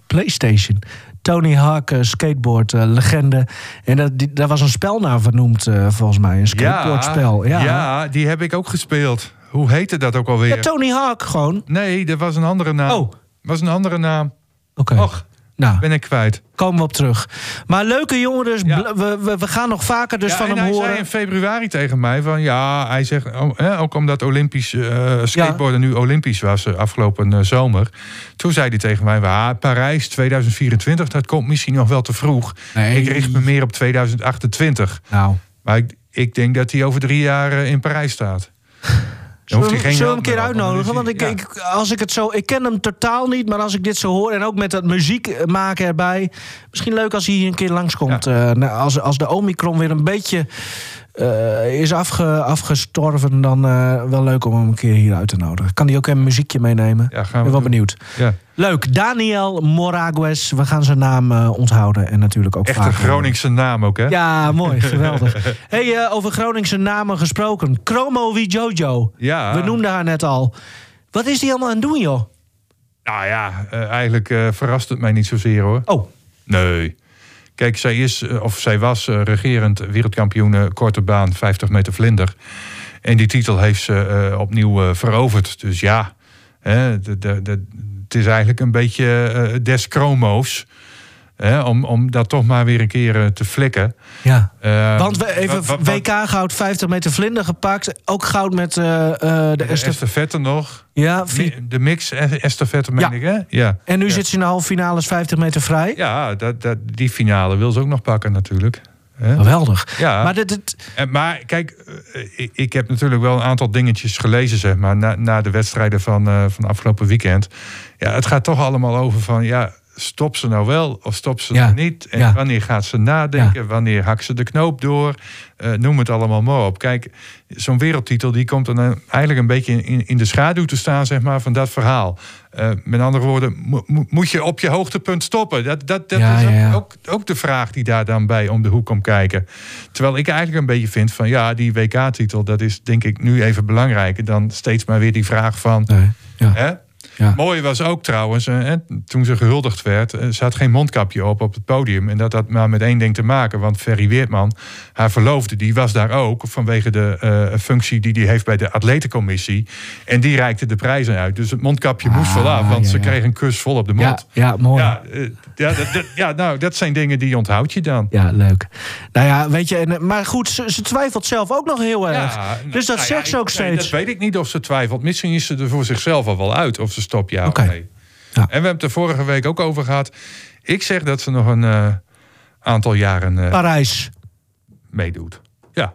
PlayStation. Tony Hawk, eh, skateboard, eh, legende. En dat, die, daar was een spel naar vernoemd, eh, volgens mij. Een skateboardspel. Ja, ja, die heb ik ook gespeeld. Hoe heette dat ook alweer? Ja, Tony Hawk gewoon. nee, er was een andere naam. Oh. was een andere naam. Oké. Och, Nou. Ben ik kwijt. Komen we op terug. Maar leuke jongen, dus Ja. we, we, we gaan nog vaker dus Ja, van hem hij horen. zei in februari tegen mij van ja, hij zegt oh, ook omdat Olympisch eh, skateboarden nu Olympisch was eh, afgelopen eh, zomer. Toen zei hij tegen mij, ah, Parijs 2024, dat komt misschien nog wel te vroeg. Nee. Ik richt me meer op 2028. Nou. Maar ik, ik denk dat hij over drie jaar in Parijs staat. Zullen hoeft we, hij geen zullen we hem een keer uitnodigen? Want ik, ja. ik, als ik het zo. Ik ken hem totaal niet, maar als ik dit zo hoor. En ook met dat muziek maken erbij. Misschien leuk als hij hier een keer langskomt. Eh, nou, als, als de Omicron weer een beetje eh, is afge, afgestorven. Dan eh, wel leuk om hem een keer hier uit te nodigen. Kan hij ook een muziekje meenemen? Ja, gaan Ik we ben wel doen. benieuwd. Ja. Leuk. Daniel Moragues. We gaan zijn naam eh, onthouden. En natuurlijk ook Echt een horen. Groningse naam ook, hè? Ja, mooi. Geweldig. hey, eh, over Groningse namen gesproken. Chromo wie Jojo. Ja. We noemden haar net al. Wat is die allemaal aan het doen, joh? Nou ja, eh, eigenlijk verrast het mij niet zozeer, hoor. Oh, Nee. Kijk, zij is, of zij was regerend wereldkampioen korte baan 50 meter vlinder. En die titel heeft ze opnieuw veroverd. Dus ja, hè, de, de, de- het is eigenlijk een beetje eh, des chromo's. Hè, om, om dat toch maar weer een keer eh, te flikken. ja. Eh, Want we even wat- wat- wat- WK goud 50 meter vlinder gepakt. Ook goud met de de estafette. nog. Ja, De mix eh, estafette, meen Ja. ik, hè? Ja. en nu Ja. zit ze in de halve finales 50 meter vrij. Ja, dat, dat, die finale wil ze ook nog pakken natuurlijk. Geweldig. Ja. Maar dit, dit, En, maar kijk, eh, ik, heb natuurlijk wel een aantal dingetjes gelezen, zeg maar, na, na de wedstrijden van, eh, van afgelopen weekend. Ja, het gaat toch allemaal over van, ja, stop ze nou wel of stop ze Ja. nou niet? En Ja. wanneer gaat ze nadenken? Wanneer hakt ze de knoop door? Eh, noem het allemaal maar op. Kijk, zo'n wereldtitel die komt dan eh, eigenlijk een beetje in, in de schaduw te staan, zeg maar, van dat verhaal. Eh, met andere woorden, mo- mo- moet je op je hoogtepunt stoppen? Dat, dat, dat Ja, is ook, ook, de vraag die daar dan bij om de hoek komt kijken. Terwijl ik eigenlijk een beetje vind van ja, die WK-titel, dat is denk ik nu even belangrijker dan steeds maar weer die vraag van. nee. Hè? Ja. Mooi was ook trouwens, eh, toen ze gehuldigd werd, eh, ze had geen mondkapje op op het podium. En dat had maar met één ding te maken, want Ferry Weertman, haar verloofde, die was daar ook vanwege de eh, functie die die heeft bij de atletencommissie. En die reikte de prijzen uit. Dus het mondkapje moest Ah, vooraf, want ja, ze kreeg een kus vol op de mond. ja, mooi. Ja, ja, dat, dat- ja, nou, dat zijn dingen die onthoud je dan. Ja, leuk. Nou ja, weet je, en, maar goed, ze, ze twijfelt zelf ook nog heel erg. Ja, dus dat nou zegt ze ook ik- nee, steeds. dat weet ik niet of ze twijfelt. Misschien is ze er voor zichzelf al wel uit of ze stopt ja nee. Ja. En we hebben het er vorige week ook over gehad. Ik zeg dat ze nog een eh, aantal jaren eh, Parijs. meedoet. Ja.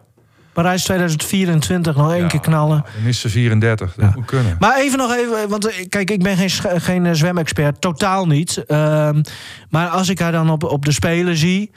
Parijs 2024, nog één Ja, keer knallen. Dan is ze 34. Dat Ja. moet kunnen. Maar even nog even, want eh, kijk, ik ben geen, geen zwemexpert, totaal niet. Ehm, maar als ik haar dan op, op de Spelen zie,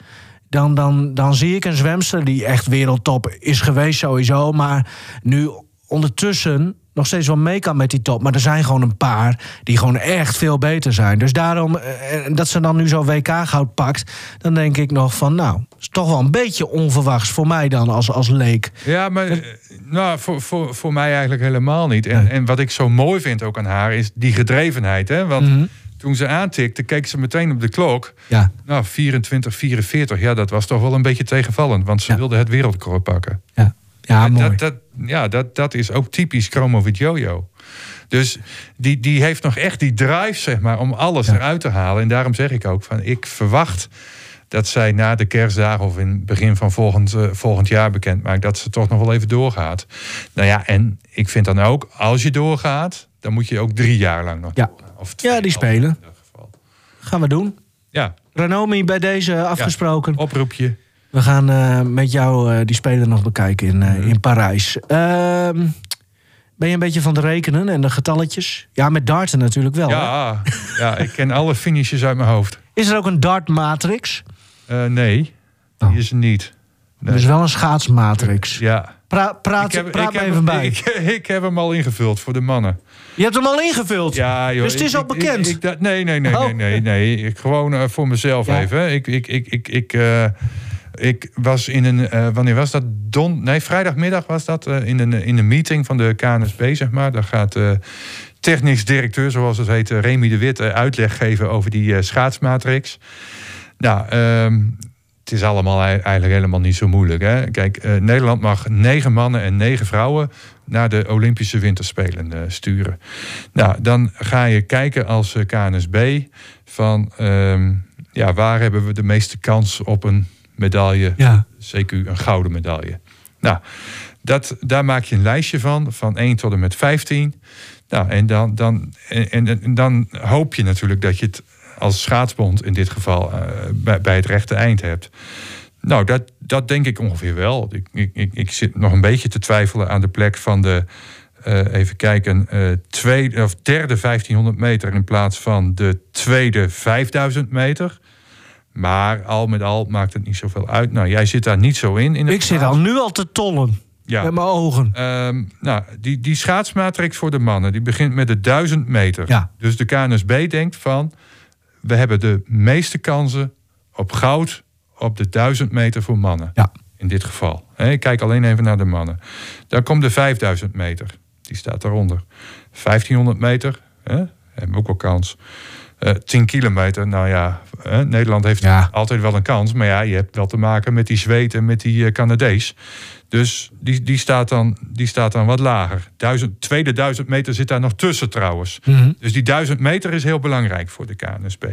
dan, dan, dan zie ik een zwemster die echt wereldtop is geweest sowieso. Maar nu ondertussen nog steeds wel mee kan met die top. Maar er zijn gewoon een paar die gewoon echt veel beter zijn. Dus daarom, eh, en dat ze dan nu zo WK-goud pakt... dan denk ik nog van, nou, is toch wel een beetje onverwachts voor mij dan als, als leek. Ja, maar eh, nou, voor, voor, voor mij eigenlijk helemaal niet. En, Nee. en wat ik zo mooi vind ook aan haar is die gedrevenheid. Hè? Want Mhm. toen ze aantikte, keek ze meteen op de klok. Ja, Nou, 24, 44. Ja, dat was toch wel een beetje tegenvallend. Want ze Ja. wilde het wereldrecord pakken. ja. Ja, mooi. dat, dat, ja, dat, dat is ook typisch Chromovic Jojo. Dus die, die heeft nog echt die drive, zeg maar, om alles Ja. eruit te halen. En daarom zeg ik ook van, ik verwacht dat zij na de kerstdagen of in het begin van volgend, eh, volgend jaar bekend maakt dat ze toch nog wel even doorgaat. Nou ja, en ik vind dan ook, als je doorgaat, dan moet je ook drie jaar lang nog Ja. doorgaan. Of Ja, die spelen. in ieder geval. Gaan we doen. Ja, Ranomi bij deze afgesproken. oproepje. We gaan eh, met jou eh, die speler nog bekijken in, eh, in Parijs. Ehm, ben je een beetje van de rekenen en de getalletjes? Ja, met darten natuurlijk wel. hè? Ja, ja, ik ken alle finishes uit mijn hoofd. Is er ook een dart matrix? Eh, nee, die Oh. is er niet. Nee. Er is wel een schaatsmatrix. Ja. Pra- praat Ik heb- praat even hem- bij. Ik, ik heb hem al ingevuld voor de mannen. Je hebt hem al ingevuld. Ja, joh, dus het is ik- al bekend. ik- nee, nee, nee, Oh. nee, nee, nee. Ik, gewoon voor mezelf Ja. even. Ik, ik, ik, ik, ik, was in een. eh, wanneer was dat? Don, nee, vrijdagmiddag was dat. eh, in, een, in een meeting van de KNSB, zeg maar. Daar gaat. eh technisch directeur, zoals het heet, Remy de Wit, uitleg geven over die schaatsmatrix. Nou, ehm, het is allemaal ei- eigenlijk helemaal niet zo moeilijk. Hè? Kijk, Nederland mag negen mannen en negen vrouwen naar de Olympische Winterspelen sturen. Nou, dan ga je kijken als KNSB van ehm, ja, waar hebben we de meeste kans op een medaille, Ja. CQ een gouden medaille. Nou, dat, daar maak je een lijstje van, van 1 tot en met 15. Nou, en dan, dan, en, en, dan hoop je natuurlijk dat je het als schaatsbond in dit geval eh, bij, bij het rechte eind hebt. Nou, dat, dat denk ik ongeveer wel. Ik, ik, ik, ik zit nog een beetje te twijfelen aan de plek van de, eh, even kijken, eh, tweede of derde 1500 meter in plaats van de tweede 5000 meter. Maar al met al maakt het niet zoveel uit. Nou, jij zit daar niet zo in. in Ik zit al nu al te tollen. Ja. Met mijn ogen. Ehm, nou, die, die schaatsmatrix voor de mannen, die begint met de 1000 meter. Ja. Dus de KNSB denkt van, we hebben de meeste kansen op goud op de 1000 meter voor mannen. Ja. In dit geval. Ik kijk alleen even naar de mannen. Dan komt de 5000 meter. Die staat daaronder. 1500 meter. Hè, hebben we ook wel kans. Eh 10 kilometer, nou ja, Nederland heeft Ja. altijd wel een kans. Maar ja, je hebt wel te maken met die Zweed en met die eh, Canadees. Dus die, die, staat dan, die staat dan wat lager. Duizend, tweede duizend meter zit daar nog tussen trouwens. Mhm. Dus die duizend meter is heel belangrijk voor de KNSB.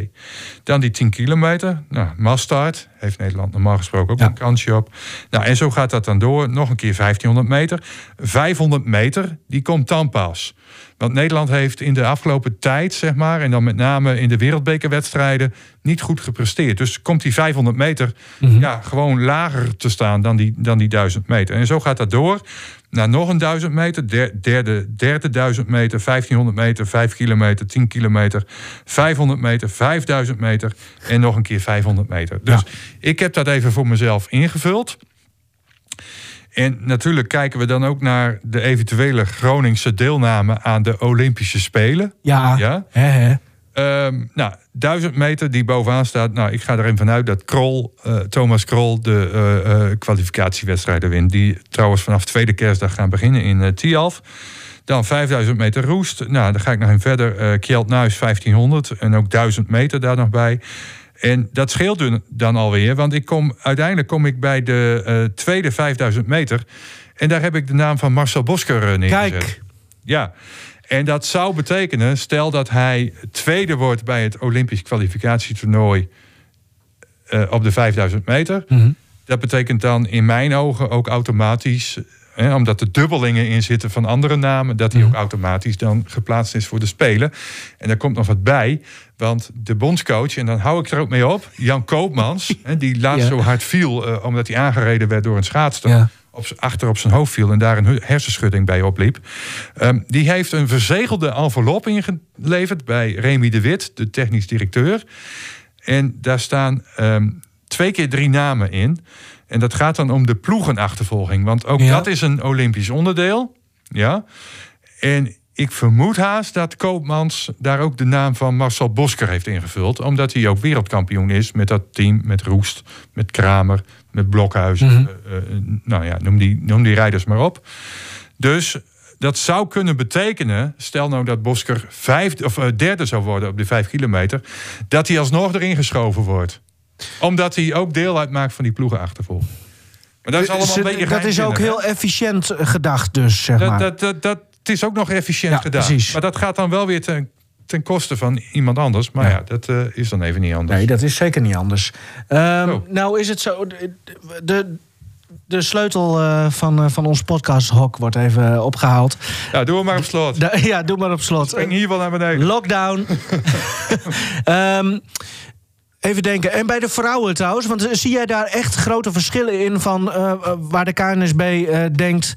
Dan die 10 kilometer. Nou, massstart. Heeft Nederland normaal gesproken ook Ja. een kansje op. Nou, en zo gaat dat dan door. Nog een keer 1500 meter. 500 meter, die komt dan pas. Want Nederland heeft in de afgelopen tijd, zeg maar... en dan met name in de wereldbekerwedstrijden... niet goed gepresteerd. Dus komt die 500 meter ja, gewoon lager te staan dan die, dan die 1000 meter. En zo gaat dat door naar nog een 1000 meter, der- derde, derde 1000 meter, 1500 meter, 5 kilometer, 10 kilometer, 500 meter, 5000 meter en nog een keer 500 meter. Dus ik heb dat even voor mezelf ingevuld. En natuurlijk kijken we dan ook naar de eventuele Groningse deelname aan de Olympische Spelen. Ja. Ja? Ehm, nou, 1000 meter die bovenaan staat. Nou, ik ga erin vanuit dat Krol, eh, Thomas Krol de eh, eh, kwalificatiewedstrijden wint. Die trouwens vanaf tweede kerstdag gaan beginnen in Tialf. Dan 5000 meter roest. Nou, dan ga ik nog in verder. eh Kjeld Nuis 1500 en ook 1000 meter daar nog bij. En dat scheelt dan- alweer, want ik kom, uiteindelijk kom ik bij de tweede 5000 meter. En daar heb ik de naam van Marcel Bosker neergezet. Kijk. Ja, en dat zou betekenen, stel dat hij tweede wordt bij het Olympisch kwalificatietoernooi eh, op de 5000 meter. Mhm. Dat betekent dan in mijn ogen ook automatisch, hè, omdat er dubbelingen in zitten van andere namen, dat hij ook automatisch dan geplaatst is voor de Spelen. En daar komt nog wat bij, want de bondscoach, en dan hou ik er ook mee op, Jan Koopmans, hè, die laatst Ja. zo hard viel eh, omdat hij aangereden werd door een schaatster Ja. Op, achter op zijn hoofd viel en daar een hu- hersenschudding bij opliep. Ehm, die heeft een verzegelde envelop ingeleverd bij Remy de Wit, de technisch directeur. En daar staan ehm, twee keer drie namen in. En dat gaat dan om de ploegenachtervolging. Want ook Ja. dat is een Olympisch onderdeel. Ja. En ik vermoed haast dat Koopmans daar ook de naam van Marcel Bosker heeft ingevuld. Omdat hij ook wereldkampioen is met dat team. Met Roest, met Kramer, met Blokhuizen. Mhm. Eh, eh, nou ja, noem die, noem die rijders maar op. Dus dat zou kunnen betekenen, stel nou dat Bosker vijfde, of, eh, derde zou worden op de vijf kilometer, dat hij alsnog erin geschoven wordt. Omdat hij ook deel uitmaakt van die ploegenachtervolging. Maar dat is allemaal een beetje dat is ook heel efficiënt gedacht dus, zeg maar. dat, dat het is ook nog efficiënt Ja, gedaan. precies. Maar dat gaat dan wel weer ten, ten koste van iemand anders. Maar Ja. ja, dat eh, is dan even niet anders. Nee, dat is zeker niet anders. Ehm, Oh. Nou is het zo... de- De, de sleutel eh, van, eh, van ons podcasthok wordt even eh, opgehaald. Ja, doe hem maar op slot. Da- ja, doe maar op slot. Spring hier wel naar beneden. Lockdown. Ehm, even denken. En bij de vrouwen trouwens, want eh, zie jij daar echt grote verschillen in van eh, eh, waar de KNSB denkt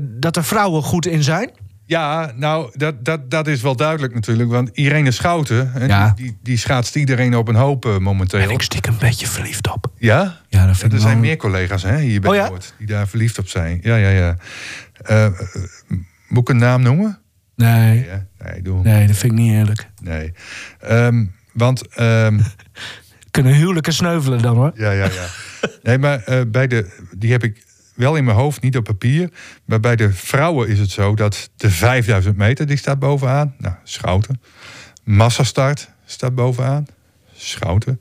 dat er vrouwen goed in zijn? Ja, nou, dat, dat, dat is wel duidelijk natuurlijk. Want Irene Schouten, Ja. die, die, schaatst iedereen op een hoop momenteel. En ik stik een beetje verliefd op. Ja? Ja, dat vind er zijn wel- meer collega's hè, hier bij Oh ja? Noord die daar verliefd op zijn. Ja, ja, ja. Moet ik een naam noemen? Nee, Ja, nee, doe nee, dat vind ik niet eerlijk. Nee. Ehm, want, ehm, Kunnen huwelijken sneuvelen dan hoor. ja, ja, ja. Nee, maar eh, bij de, die heb ik wel in mijn hoofd, niet op papier. Maar bij de vrouwen is het zo dat de 5000 meter, die staat bovenaan. Nou, Schouten. Massastart staat bovenaan. Schouten.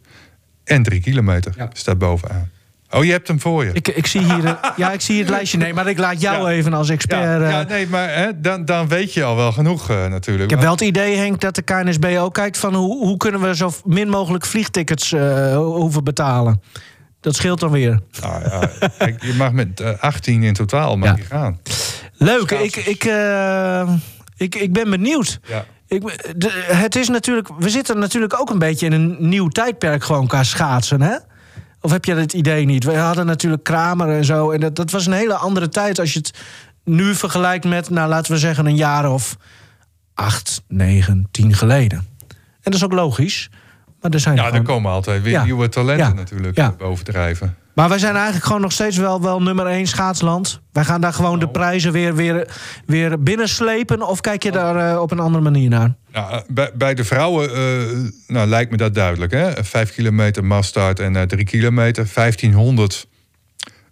en drie kilometer staat bovenaan. Oh, je hebt hem voor je. Ik, ik, zie hier, eh, ja, ik zie hier het lijstje. Nee, maar ik laat jou Ja. even als expert. ja, eh, ja, nee, maar hè, dan, dan weet je al wel genoeg eh, natuurlijk. Ik heb wel het idee, Henk, dat de KNSB ook kijkt van hoe, hoe kunnen we zo min mogelijk vliegtickets eh, hoeven betalen. Dat scheelt dan weer. Nou ja, kijk, je mag met eh, 18 in totaal mag Ja. je gaan. Leuk, ik, ik, eh, ik, ik ben benieuwd. Ja. Ik, de- het is natuurlijk, we zitten natuurlijk ook een beetje in een nieuw tijdperk gewoon qua schaatsen, hè? Of heb je het idee niet? We hadden natuurlijk Kramer en zo. En dat, dat was een hele andere tijd als je het nu vergelijkt met, nou laten we zeggen, een jaar of acht, negen, tien geleden. En dat is ook logisch. Maar er zijn Ja, gewoon- er komen altijd weer Ja. nieuwe talenten Ja. natuurlijk Ja. bovendrijven. Maar wij zijn eigenlijk gewoon nog steeds wel, wel nummer één schaatsland. Wij gaan daar gewoon de Nou. prijzen weer, weer, weer binnenslepen. Of kijk je daar eh, op een andere manier naar? Nou, eh, bij, bij de vrouwen eh, nou, lijkt me dat duidelijk. Hè? Vijf kilometer massstart en drie kilometer. 1500.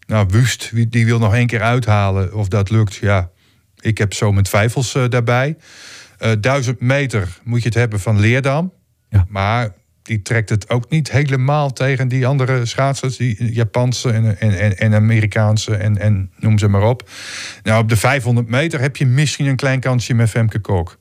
Nou, Wust, wie- die wil nog één keer uithalen. Of dat lukt, ja. Ik heb zo mijn twijfels daarbij. Eh 1000 meter moet je het hebben van Leerdam. Ja. Maar die trekt het ook niet helemaal tegen die andere schaatsers. Die Japanse en, en, en, Amerikaanse en, en noem ze maar op. Nou, op de 500 meter heb je misschien een klein kansje met Femke Kok.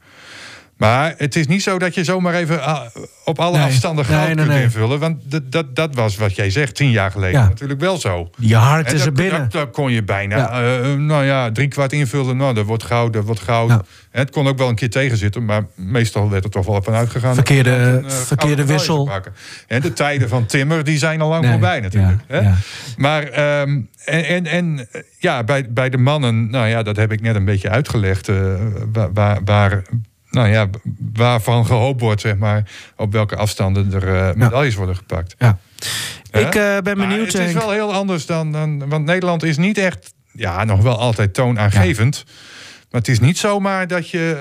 Maar het is niet zo dat je zomaar even ah, op alle Nee. afstanden goud nee, kunt invullen. Want dat, dat, dat was wat jij zegt tien jaar geleden Ja. natuurlijk wel zo. Je hart is er binnen. dat, dat kon je bijna, Ja. eh, nou ja, drie kwart invullen. Nou, dat wordt goud, dat wordt goud. Het kon ook wel een keer tegenzitten, maar meestal werd er toch wel van uitgegaan. Verkeerde- een, eh, verkeerde wissel. En de tijden van Timmer, die zijn al lang voorbij natuurlijk. ja, hè? ja. Maar ehm, en, en, en eh, ja, bij, bij de mannen, nou ja, dat heb ik net een beetje uitgelegd. eh, waar, waar, nou ja, waarvan gehoopt wordt, zeg maar, op welke afstanden er eh, medailles worden gepakt. Ja. Ik eh, ben Maar benieuwd. het is wel heel anders dan, dan. Want Nederland is niet echt. Ja, nog wel altijd toonaangevend. Maar het is niet zomaar dat je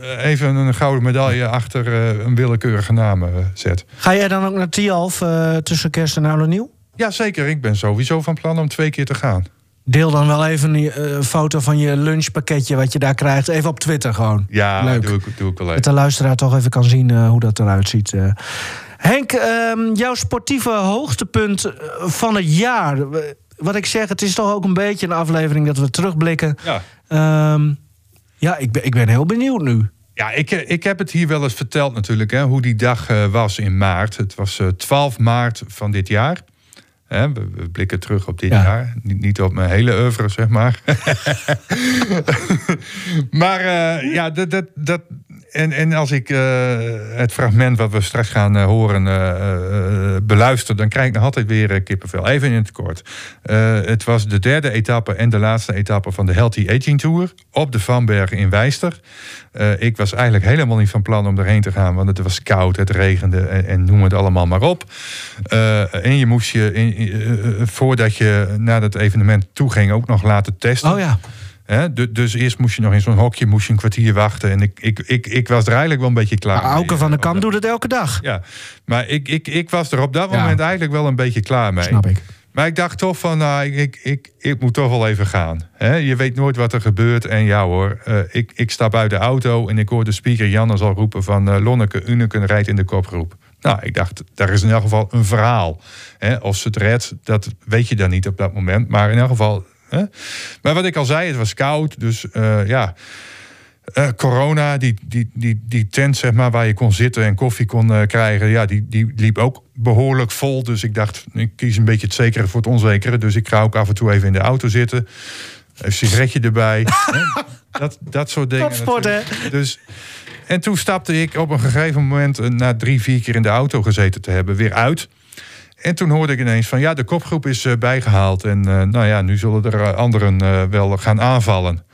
eh, even een gouden medaille achter een willekeurige naam zet. Ga jij dan ook naar Tialf tussen kerst en oud en nieuw? Ja, zeker. Ik ben sowieso van plan om twee keer te gaan. Deel dan wel even een eh, foto van je lunchpakketje wat je daar krijgt. Even op Twitter gewoon. Ja, Leuk. doe ik, doe ik wel Dat de luisteraar toch even kan zien eh, hoe dat eruit ziet. eh. Henk, ehm, jouw sportieve hoogtepunt van het jaar. Wat ik zeg, het is toch ook een beetje een aflevering dat we terugblikken. Ja. Ehm, ja, ik ben, ik ben heel benieuwd nu. Ja, ik, ik heb het hier wel eens verteld natuurlijk, hè, hoe die dag was in maart. Het was eh, 12 maart van dit jaar. Hè, we, we blikken terug op dit Ja. jaar. Niet, niet op mijn hele oeuvre, zeg maar. maar eh, ja, dat, dat, dat, en, en als ik eh, het fragment wat we straks gaan eh, horen eh, beluister... dan krijg ik nog altijd weer kippenvel. Even in het kort. Het was de derde etappe en de laatste etappe van de Healthy Aging Tour... op de Vanberg in Wijster. Ik was eigenlijk helemaal niet van plan om erheen te gaan... want het was koud, het regende en, noem het allemaal maar op. En je moest je, in, voordat je naar dat evenement toe ging... ook nog laten testen. Oh ja. Dus eerst moest je nog in zo'n hokje moest je een kwartier wachten. En ik, ik, ik, ik was er eigenlijk wel een beetje klaar mee. Auke van Eh, Kamp doet het elke dag. Ja, maar ik, ik, ik was er op dat Ja. moment eigenlijk wel een beetje klaar mee. Snap ik. Maar ik dacht toch van, nou, ik, ik, ik, ik moet toch wel even gaan. Hè? Je weet nooit wat er gebeurt. En ja hoor, eh, ik, ik stap uit de auto en ik hoor de speaker Jannes al roepen van... eh, Lonneke Uneken rijdt in de kopgroep. Nou, ik dacht, daar is in elk geval een verhaal. Hè? Of ze het redt, dat weet je dan niet op dat moment. Maar in elk geval... Hè? Maar wat ik al zei, het was koud. Dus eh, ja... Eh, corona, die, die, die, die tent zeg maar, waar je kon zitten en koffie kon eh, krijgen, ja, die, die liep ook behoorlijk vol. Dus ik dacht, ik kies een beetje het zekere voor het onzekere. Dus ik ga ook af en toe even in de auto zitten. Een sigaretje erbij. Dat, dat soort dingen. Topsport, hè? natuurlijk. Dus, en toen stapte ik op een gegeven moment, na drie, vier keer in de auto gezeten te hebben, weer uit. En toen hoorde ik ineens van ja, de kopgroep is eh, bijgehaald. En eh, nou ja, nu zullen er eh, anderen wel gaan aanvallen.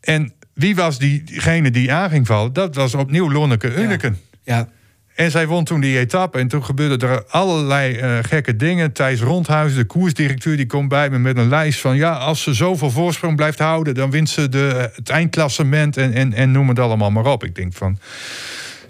En wie was die- diegene die aan ging vallen? Dat was opnieuw Lonneke Unneken. Ja. En zij won toen die etappe. En toen gebeurden er allerlei gekke dingen. Thijs Rondhuis, de koersdirecteur, die komt bij me met een lijst van... ja, als ze zoveel voorsprong blijft houden... dan wint ze de, het eindklassement en, en, en noem het allemaal maar op. Ik denk van...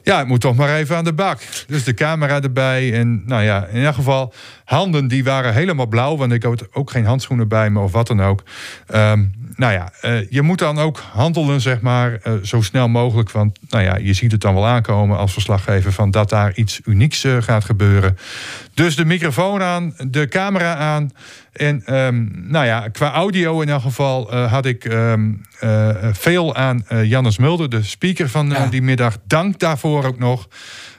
Ja, ik moet toch maar even aan de bak. Dus de camera erbij. En nou ja, in elk geval, handen die waren helemaal blauw. Want ik had ook geen handschoenen bij me of wat dan ook. Ehm, nou ja, eh, je moet dan ook handelen, zeg maar, eh, zo snel mogelijk. Want nou ja, je ziet het dan wel aankomen als verslaggever van dat daar iets unieks eh, gaat gebeuren. Dus de microfoon aan, de camera aan. En ehm, nou ja, qua audio in elk geval had ik ehm, veel aan Jannes Mulder, de speaker van die middag. Dank daarvoor ook nog.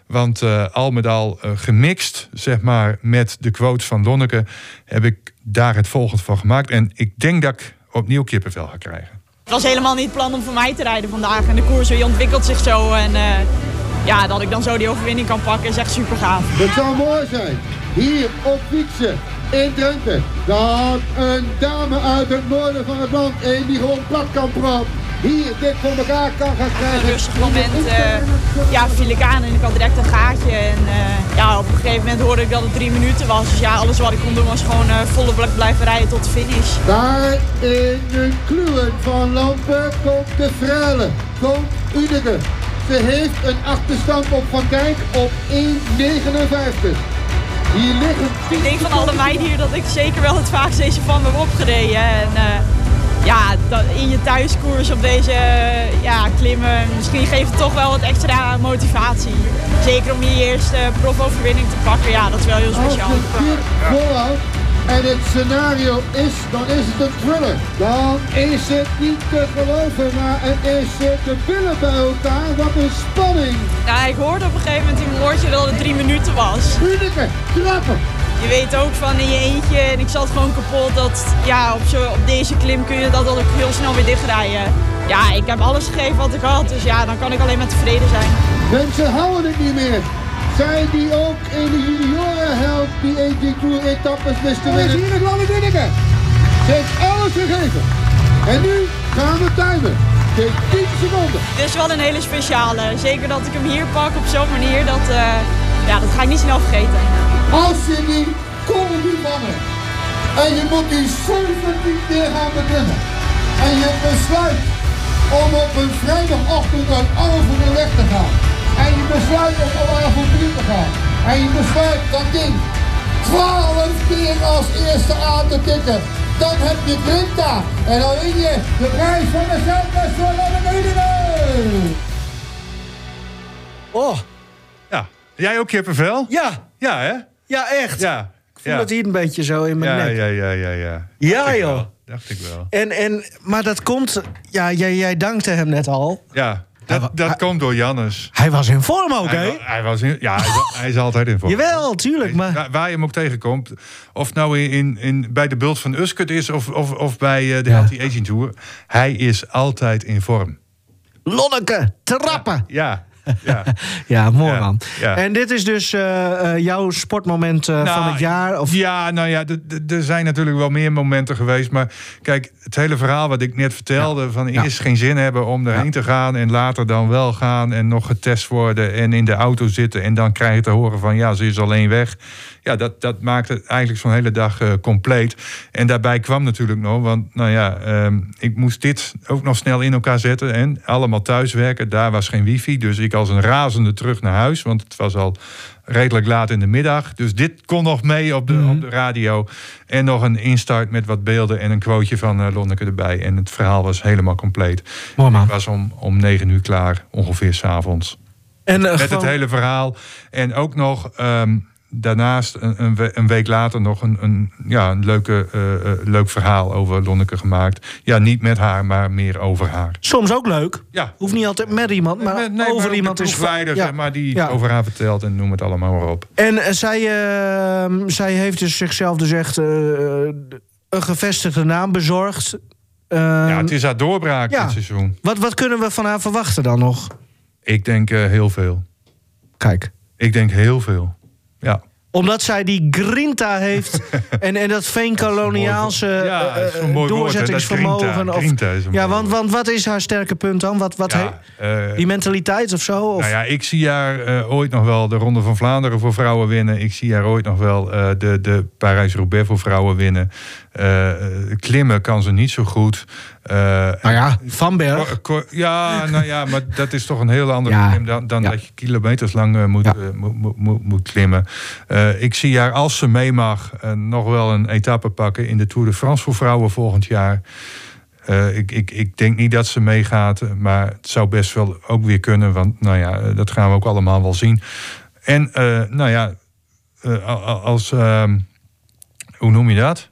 Want al met al gemixt, zeg maar, met de quotes van Lonneke, heb ik daar het volgende van gemaakt. En ik denk dat ik opnieuw kippenvel ga krijgen. Het was helemaal niet het plan om voor mij te rijden vandaag. En de koers die ontwikkelt zich zo. En uh, ja, dat ik dan zo die overwinning kan pakken is echt super gaaf. Het zou mooi zijn. Hier op fietsen in Drenthe. Dat een dame uit het noorden van het land. Een die gewoon plat kan praten hier dit voor elkaar kan gaan krijgen. Een rustig moment uh, ja, viel ik aan en ik had direct een gaatje. En uh, ja, op een gegeven moment hoorde ik dat het drie minuten was. Dus ja, alles wat ik kon doen was gewoon uh, volle blik blijven rijden tot de finish. Daar in de kluwen van Lampen komt de Frele, komt Udeke. Ze heeft een achterstand op Van Dijk op 1,59. Hier liggen... Ik denk van alle meiden hier dat ik zeker wel het vaakst deze van me heb opgereden. En, ja, in je thuiskoers op deze ja, klimmen, misschien geeft het toch wel wat extra motivatie. Zeker om je eerste profoverwinning te pakken, ja, dat is wel heel speciaal. En het scenario is, dan is het een thriller. Dan is het niet te geloven, maar het is de billen bij elkaar. Wat een spanning. Ja, ik hoorde op een gegeven moment in mijn woordje dat het drie minuten was. Minuten, trappen je weet ook van in je eentje en ik zat gewoon kapot. Dat ja, op, zo, op deze klim kun je dat ook heel snel weer dichtrijden. Ja, ik heb alles gegeven wat ik had. Dus ja, dan kan ik alleen maar tevreden zijn. Mensen houden het niet meer. Zij die ook in de junioren helpt die AG Tour etappes wisten te winnen. hier nog wel winnen. Ze heeft alles gegeven. En nu gaan we timen. 10 seconden. Dit is wel een hele speciale. Zeker dat ik hem hier pak op zo'n manier. Dat, uh, ja, dat ga ik niet snel vergeten. Als je die comedy vangen en je moet die 17 keer gaan beklimmen en je besluit om op een vrijdagochtend uit Alphen weg te gaan en je besluit om op avontuur te gaan en je besluit dat ding 12 keer als eerste aan te tikken dan heb je Grinta en dan win je de prijs van de Zuidwest voor de Oh. Ja. Jij ook kippenvel? Ja. Ja, hè? Ja, echt. Ja. Ik voel het hier een beetje zo in mijn ja, nek. Ja, ja, ja, ja. Ja, joh. Dacht ik wel. En, en, maar dat komt... Ja, jij, jij dankte hem net al. Ja, dat, dat komt door Jannes. Hij was in vorm ook, hè? Hij, was in, ja, hij, is altijd in vorm. Jawel, tuurlijk. Maar... Waar, waar, je hem ook tegenkomt. Of nou in, in, bij de bult van Uskut is of, of, of bij uh, de. Healthy Aging Tour. Hij is altijd in vorm. Lonneke, trappen. ja. Ja, ja mooi man. En dit is dus uh, uh, jouw sportmoment uh, nou, van het jaar? Of? Ja, nou ja, er zijn natuurlijk wel meer momenten geweest. Maar kijk, het hele verhaal wat ik net vertelde... Ja. van eerst geen zin hebben om erheen te gaan... en later dan wel gaan en nog getest worden... en in de auto zitten en dan krijg je te horen van... ja, ze is alleen weg ja, dat, dat maakt het eigenlijk zo'n hele dag uh, compleet. En daarbij kwam natuurlijk nog, want nou ja, um, ik moest dit ook nog snel in elkaar zetten. En allemaal thuiswerken, daar was geen wifi. Dus ik als een razende terug naar huis, want het was al redelijk laat in de middag. Dus dit kon nog mee op de, mm -hmm. op de radio. En nog een instart met wat beelden en een quoteje van uh, Lonneke erbij. En het verhaal was helemaal compleet. Mooi man. Ik was om, om negen uur klaar, ongeveer s'avonds. En, uh, met gewoon... het hele verhaal. En ook nog... Um, daarnaast een, een, week later nog een, een, ja, een leuke, uh, uh, leuk verhaal over Lonneke gemaakt. Ja, niet met haar, maar meer over haar. Soms ook leuk. Ja. Hoeft niet altijd met iemand, maar nee, nee, over maar iemand is. Ja. maar die ja. over haar vertelt en noem het allemaal maar op. En uh, zij, zij heeft dus zichzelf dus echt een gevestigde naam bezorgd. ja, het is haar doorbraak dit seizoen. Wat, wat kunnen we van haar verwachten dan nog? Ik denk heel veel. Kijk. Ik denk heel veel. Ja. Omdat zij die grinta heeft en, en dat veenkoloniaalse ja, uh, doorzettingsvermogen. Grinta, of, grinta ja, want, want wat is haar sterke punt dan? Wat, wat ja, uh, die mentaliteit of zo? Of? Nou ja, ik zie haar uh, ooit nog wel de Ronde van Vlaanderen voor vrouwen winnen. Ik zie haar ooit nog wel de, de Parijs-Roubaix voor vrouwen winnen. Klimmen kan ze niet zo goed. Uh, nou ja, Van Berg. Ja, nou ja, maar dat is toch een heel ander ja. probleem dan, dan ja. dat je kilometers lang uh, moet, ja. moet, moet, moet, klimmen. ik zie haar, als ze mee mag, nog wel een etappe pakken in de Tour de France voor vrouwen volgend jaar. Eh, ik, ik, ik denk niet dat ze meegaat, maar het zou best wel ook weer kunnen. Want nou ja, eh, dat gaan we ook allemaal wel zien. En eh, nou ja, eh, als, ehm, hoe noem je dat?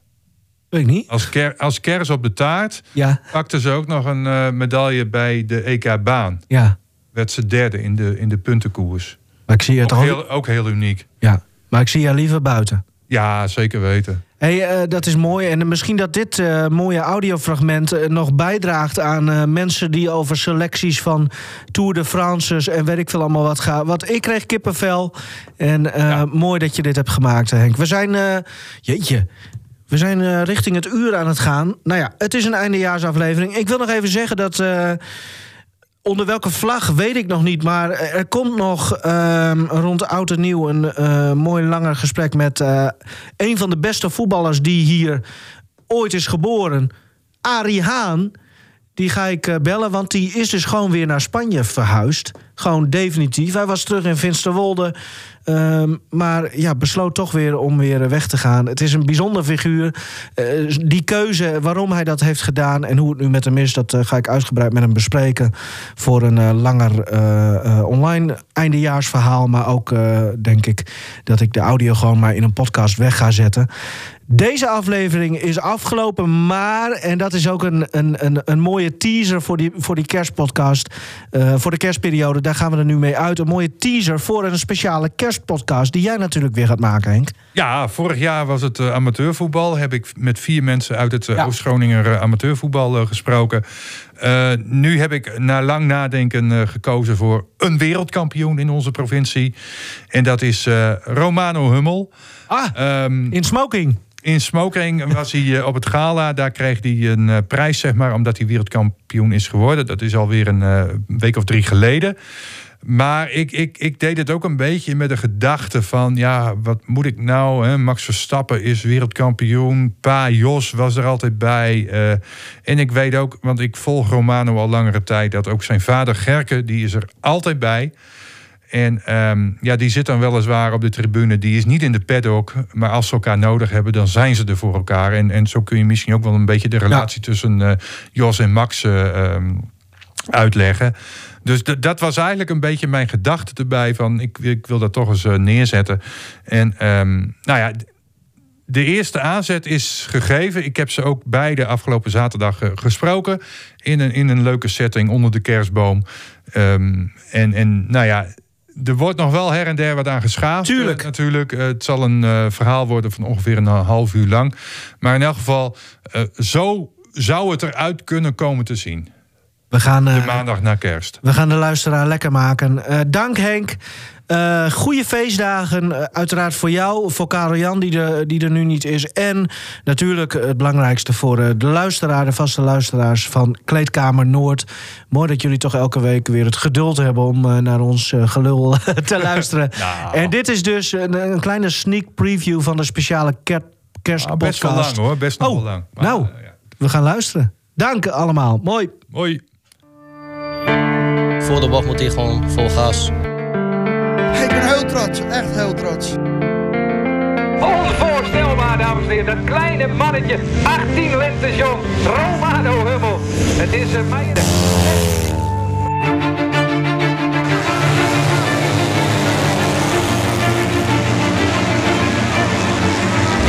Weet ik niet. Als, ker, als kers op de taart Ja, pakte ze ook nog een eh, medaille bij de EK-baan. ja. Werd ze derde in de, in de puntenkoers. Maar ik zie het Ook al. heel, ook heel uniek. Ja, maar ik zie jou liever buiten. Ja, zeker weten. Hey, eh, dat is mooi. En misschien dat dit eh, mooie audiofragment nog bijdraagt aan mensen die over selecties van Tour de France's en weet ik veel allemaal wat gaan. Want ik kreeg kippenvel. En Ja. mooi dat je dit hebt gemaakt, Henk. We zijn, jeetje. We zijn eh, richting het uur aan het gaan. Nou ja, het is een eindejaarsaflevering. Ik wil nog even zeggen dat. eh, Onder welke vlag weet ik nog niet, maar er komt nog ehm, rond oud en nieuw een eh, mooi langer gesprek met een van de beste voetballers die hier ooit is geboren, Arie Haan. Die ga ik bellen, want die is dus gewoon weer naar Spanje verhuisd. Gewoon definitief. Hij was terug in Finsterwolde. Ehm, maar ja, besloot toch weer om weer weg te gaan. Het is een bijzonder figuur. Eh, die keuze, waarom hij dat heeft gedaan en hoe het nu met hem is, dat eh, ga ik uitgebreid met hem bespreken. Voor een eh, langer eh, eh, online eindejaarsverhaal. Maar ook eh, denk ik dat ik de audio gewoon maar in een podcast weg ga zetten. Deze aflevering is afgelopen, maar, en dat is ook een, een, een, een mooie teaser voor die, voor die kerstpodcast, eh, voor de kerstperiode, daar gaan we er nu mee uit. Een mooie teaser voor een speciale kerstpodcast, die jij natuurlijk weer gaat maken, Henk. Ja, vorig jaar was het eh, amateurvoetbal. Heb ik met vier mensen uit het eh, Ja. Oost-Groninger eh, amateurvoetbal gesproken. Nu heb ik na lang nadenken gekozen voor een wereldkampioen in onze provincie. En dat is Romano Hummel. Ah, Ehm, in smoking. in Smoking was hij op het gala. Daar kreeg hij een prijs, zeg maar, omdat hij wereldkampioen is geworden. Dat is alweer een week of drie geleden. Maar ik, ik, ik deed het ook een beetje met de gedachte van... ja, wat moet ik nou? Hè? Max Verstappen is wereldkampioen. Pa Jos was er altijd bij. eh, en ik weet ook, want ik volg Romano al langere tijd... dat ook zijn vader Gerke, die is er altijd bij... En ehm, ja, die zit dan weliswaar op de tribune. Die is niet in de paddock. Maar als ze elkaar nodig hebben, dan zijn ze er voor elkaar. En, en zo kun je misschien ook wel een beetje de relatie tussen eh, Jos en Max ehm, uitleggen. Dus dat was eigenlijk een beetje mijn gedachte erbij. Van ik, ik wil dat toch eens eh, neerzetten. En ehm, nou ja, de eerste aanzet is gegeven. Ik heb ze ook beide afgelopen zaterdag eh, gesproken. In een, in een leuke setting onder de kerstboom. Ehm, en, en nou ja, er wordt nog wel her en der wat aan geschaafd. Tuurlijk. eh, natuurlijk. Eh, het zal een verhaal worden van ongeveer een half uur lang. Maar in elk geval, zo zou het eruit kunnen komen te zien. We gaan, De eh, maandag na kerst. we gaan de luisteraar lekker maken. Eh, dank Henk. Eh goede feestdagen, uiteraard voor jou, voor Karel Jan, die, er- die er nu niet is. En natuurlijk het belangrijkste voor de luisteraar, de vaste luisteraars van Kleedkamer Noord. Mooi dat jullie toch elke week weer het geduld hebben om naar ons gelul te luisteren. Nou. En dit is dus een, een kleine sneak preview van de speciale ker Ah, kerstpodcast. best wel lang hoor, best nog Oh, wel lang. Maar, nou. ja. We gaan luisteren. Dank allemaal. Mooi. Hoi. Voor de bocht moet hij gewoon vol gas. Ik ben heel trots, echt heel trots. Onvoorstelbaar, dames en heren. Dat kleine mannetje, 18 lentes jong, Romano Hummel. Het is een mij.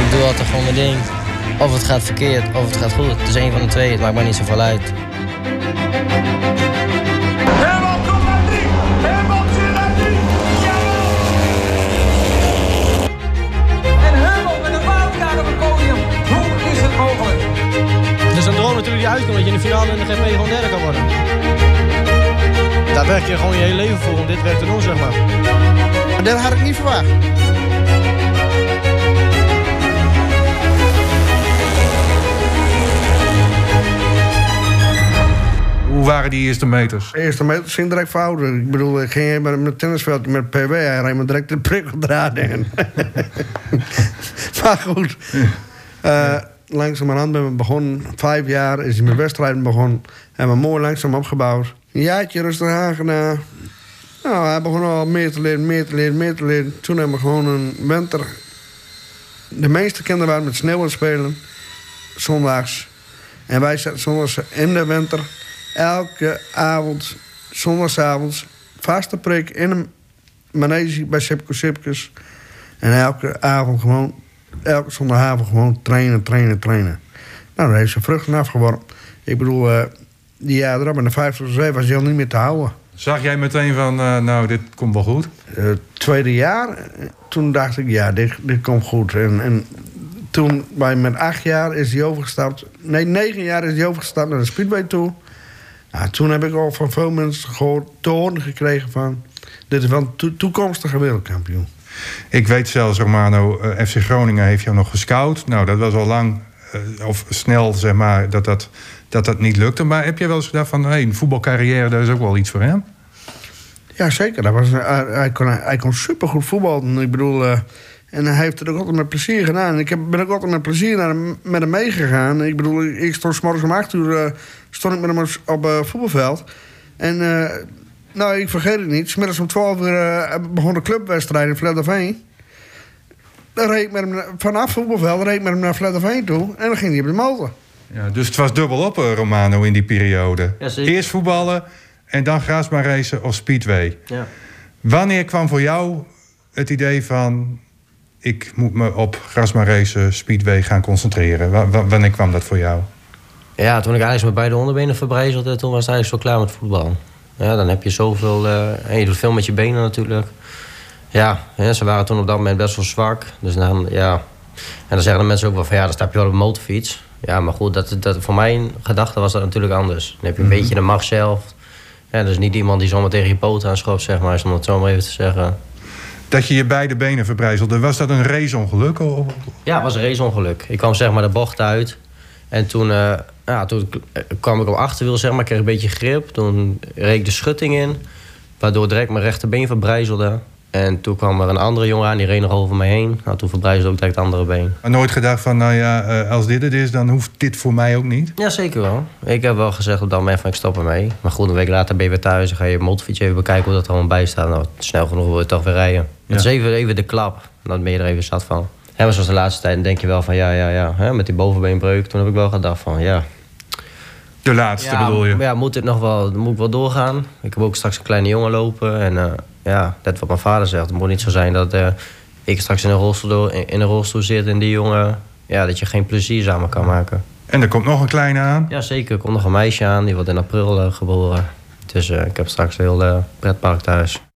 Ik doe altijd gewoon mijn ding. Of het gaat verkeerd, of het gaat goed. Het is een van de twee, het maakt me niet zoveel uit. Uitkomt dat je in de finale in de GP gewoon derde kan worden. Daar werk je gewoon je hele leven voor om dit werk te doen, zeg maar. Maar dat had ik niet verwacht. Hoe waren die eerste meters? De eerste meter ging direct fouten. Ik bedoel, ik ging met mijn tennisveld met PW. Hij reed me direct de prikkeldraad in. maar goed. Eh langzamerhand ben ik begonnen. Vijf jaar is mijn wedstrijd begonnen. En we mooi langzaam opgebouwd. Een jaartje rustig aangedaan. Nou, hij begon al meer te leren, meer te leren, meer te leren. Toen hebben we gewoon een winter... De meeste kinderen waren met sneeuw aan het spelen. Zondags. En wij zaten zondags in de winter elke avond, zondagsavonds, vaste prik in een manege bij Sipko Sipkes. En elke avond gewoon, elke zondagavond gewoon trainen, trainen, trainen. Nou, daar heeft ze vruchten afgeworpen. Ik bedoel, eh, die jaar erop in de 50 zee was hij al niet meer te houden. Zag jij meteen van, eh, nou, dit komt wel goed? Het tweede jaar, eh, toen dacht ik, ja, dit, dit komt goed. En, en toen, bij met acht jaar, is hij overgestapt. Nee, negen jaar is hij overgestapt naar de Speedway toe. Nou, toen heb ik al van veel mensen gehoord, te horen gekregen van... dit is wel een to- toekomstige wereldkampioen. Ik weet zelfs, Romano, eh, FC Groningen heeft jou nog gescout. Nou, dat was al lang, eh, of snel, zeg maar, dat dat, dat dat niet lukte. Maar heb je wel eens gedacht van, hé, een voetbalcarrière, dat is ook wel iets voor hem? Ja, zeker. Dat was, hij, hij kon, hij kon supergoed voetballen. Ik bedoel, eh, en hij heeft het ook altijd met plezier gedaan. En ik heb, ben ook altijd met plezier naar met hem meegegaan. Ik bedoel, ik stond 's morgens om acht uur eh, stond ik met hem op- het voetbalveld. En eh, nou, ik vergeet het niet. 's middags om 12 uur eh, begon de clubwedstrijd in Vledderveen. Dan reed ik met hem na- vanaf voetbalveld reed ik met hem naar Vledderveen toe. En dan ging hij op de motor. Ja, dus het was dubbel op, eh, Romano, in die periode. Ja. Eerst voetballen en dan grasbaan racen of speedway. Ja. Wanneer kwam voor jou het idee van... ik moet me op grasbaan racen, speedway gaan concentreren? Wa- wa- wanneer kwam dat voor jou? Ja, toen ik eigenlijk met beide onderbenen verbrijzelde, toen was het eigenlijk zo klaar met voetbal. Ja, dan heb je zoveel... eh, en je doet veel met je benen natuurlijk. Ja, hè, ze waren toen op dat moment best wel zwak. Dus dan, ja... En dan zeggen de mensen ook wel van, ja, dan stap je wel op een motorfiets. Ja, maar goed, dat, dat, voor mijn gedachte was dat natuurlijk anders. Dan heb je een beetje de macht zelf. Ja, dus niet iemand die zomaar tegen je poten aanschopt, zeg maar, om het zo maar even te zeggen. Dat je je beide benen verbrijzelde. Was dat een raceongeluk? Of- Ja, het was een raceongeluk. Ik kwam zeg maar de bocht uit. En toen, eh, ja, toen k- kwam ik op achterwiel, zeg maar, kreeg een beetje grip. Toen reed ik de schutting in, waardoor direct mijn rechterbeen verbrijzelde. En toen kwam er een andere jongen aan, die reed nog over me heen. Nou, toen verbrijzelde ook direct het andere been. Maar nooit gedacht van, nou ja, eh, als dit het is, dan hoeft dit voor mij ook niet? Ja, zeker wel. Ik heb wel gezegd op dat moment van ik stop ermee. Maar goed, een week later ben je weer thuis. Dan ga je je motorfiets even bekijken hoe dat er allemaal bij staat. Nou, snel genoeg wil je toch weer rijden. Het is even, even de klap. En dan ben je er even zat van. En maar zoals de laatste tijd dan denk je wel van ja, ja, ja. Hè, met die bovenbeenbreuk, toen heb ik wel gedacht van ja. De laatste ja, bedoel je? Ja, moet dit nog wel, moet ik wel doorgaan? Ik heb ook straks een kleine jongen lopen. En eh, ja, net wat mijn vader zegt. Het moet niet zo zijn dat eh, ik straks in een, rolstoel, door- in, in een rolstoel zit en die jongen... Ja, dat je geen plezier samen kan maken. En er komt nog een kleine aan? Ja, zeker. Er komt nog een meisje aan. Die wordt in april eh, geboren. Dus ik heb straks een heel pretpark thuis.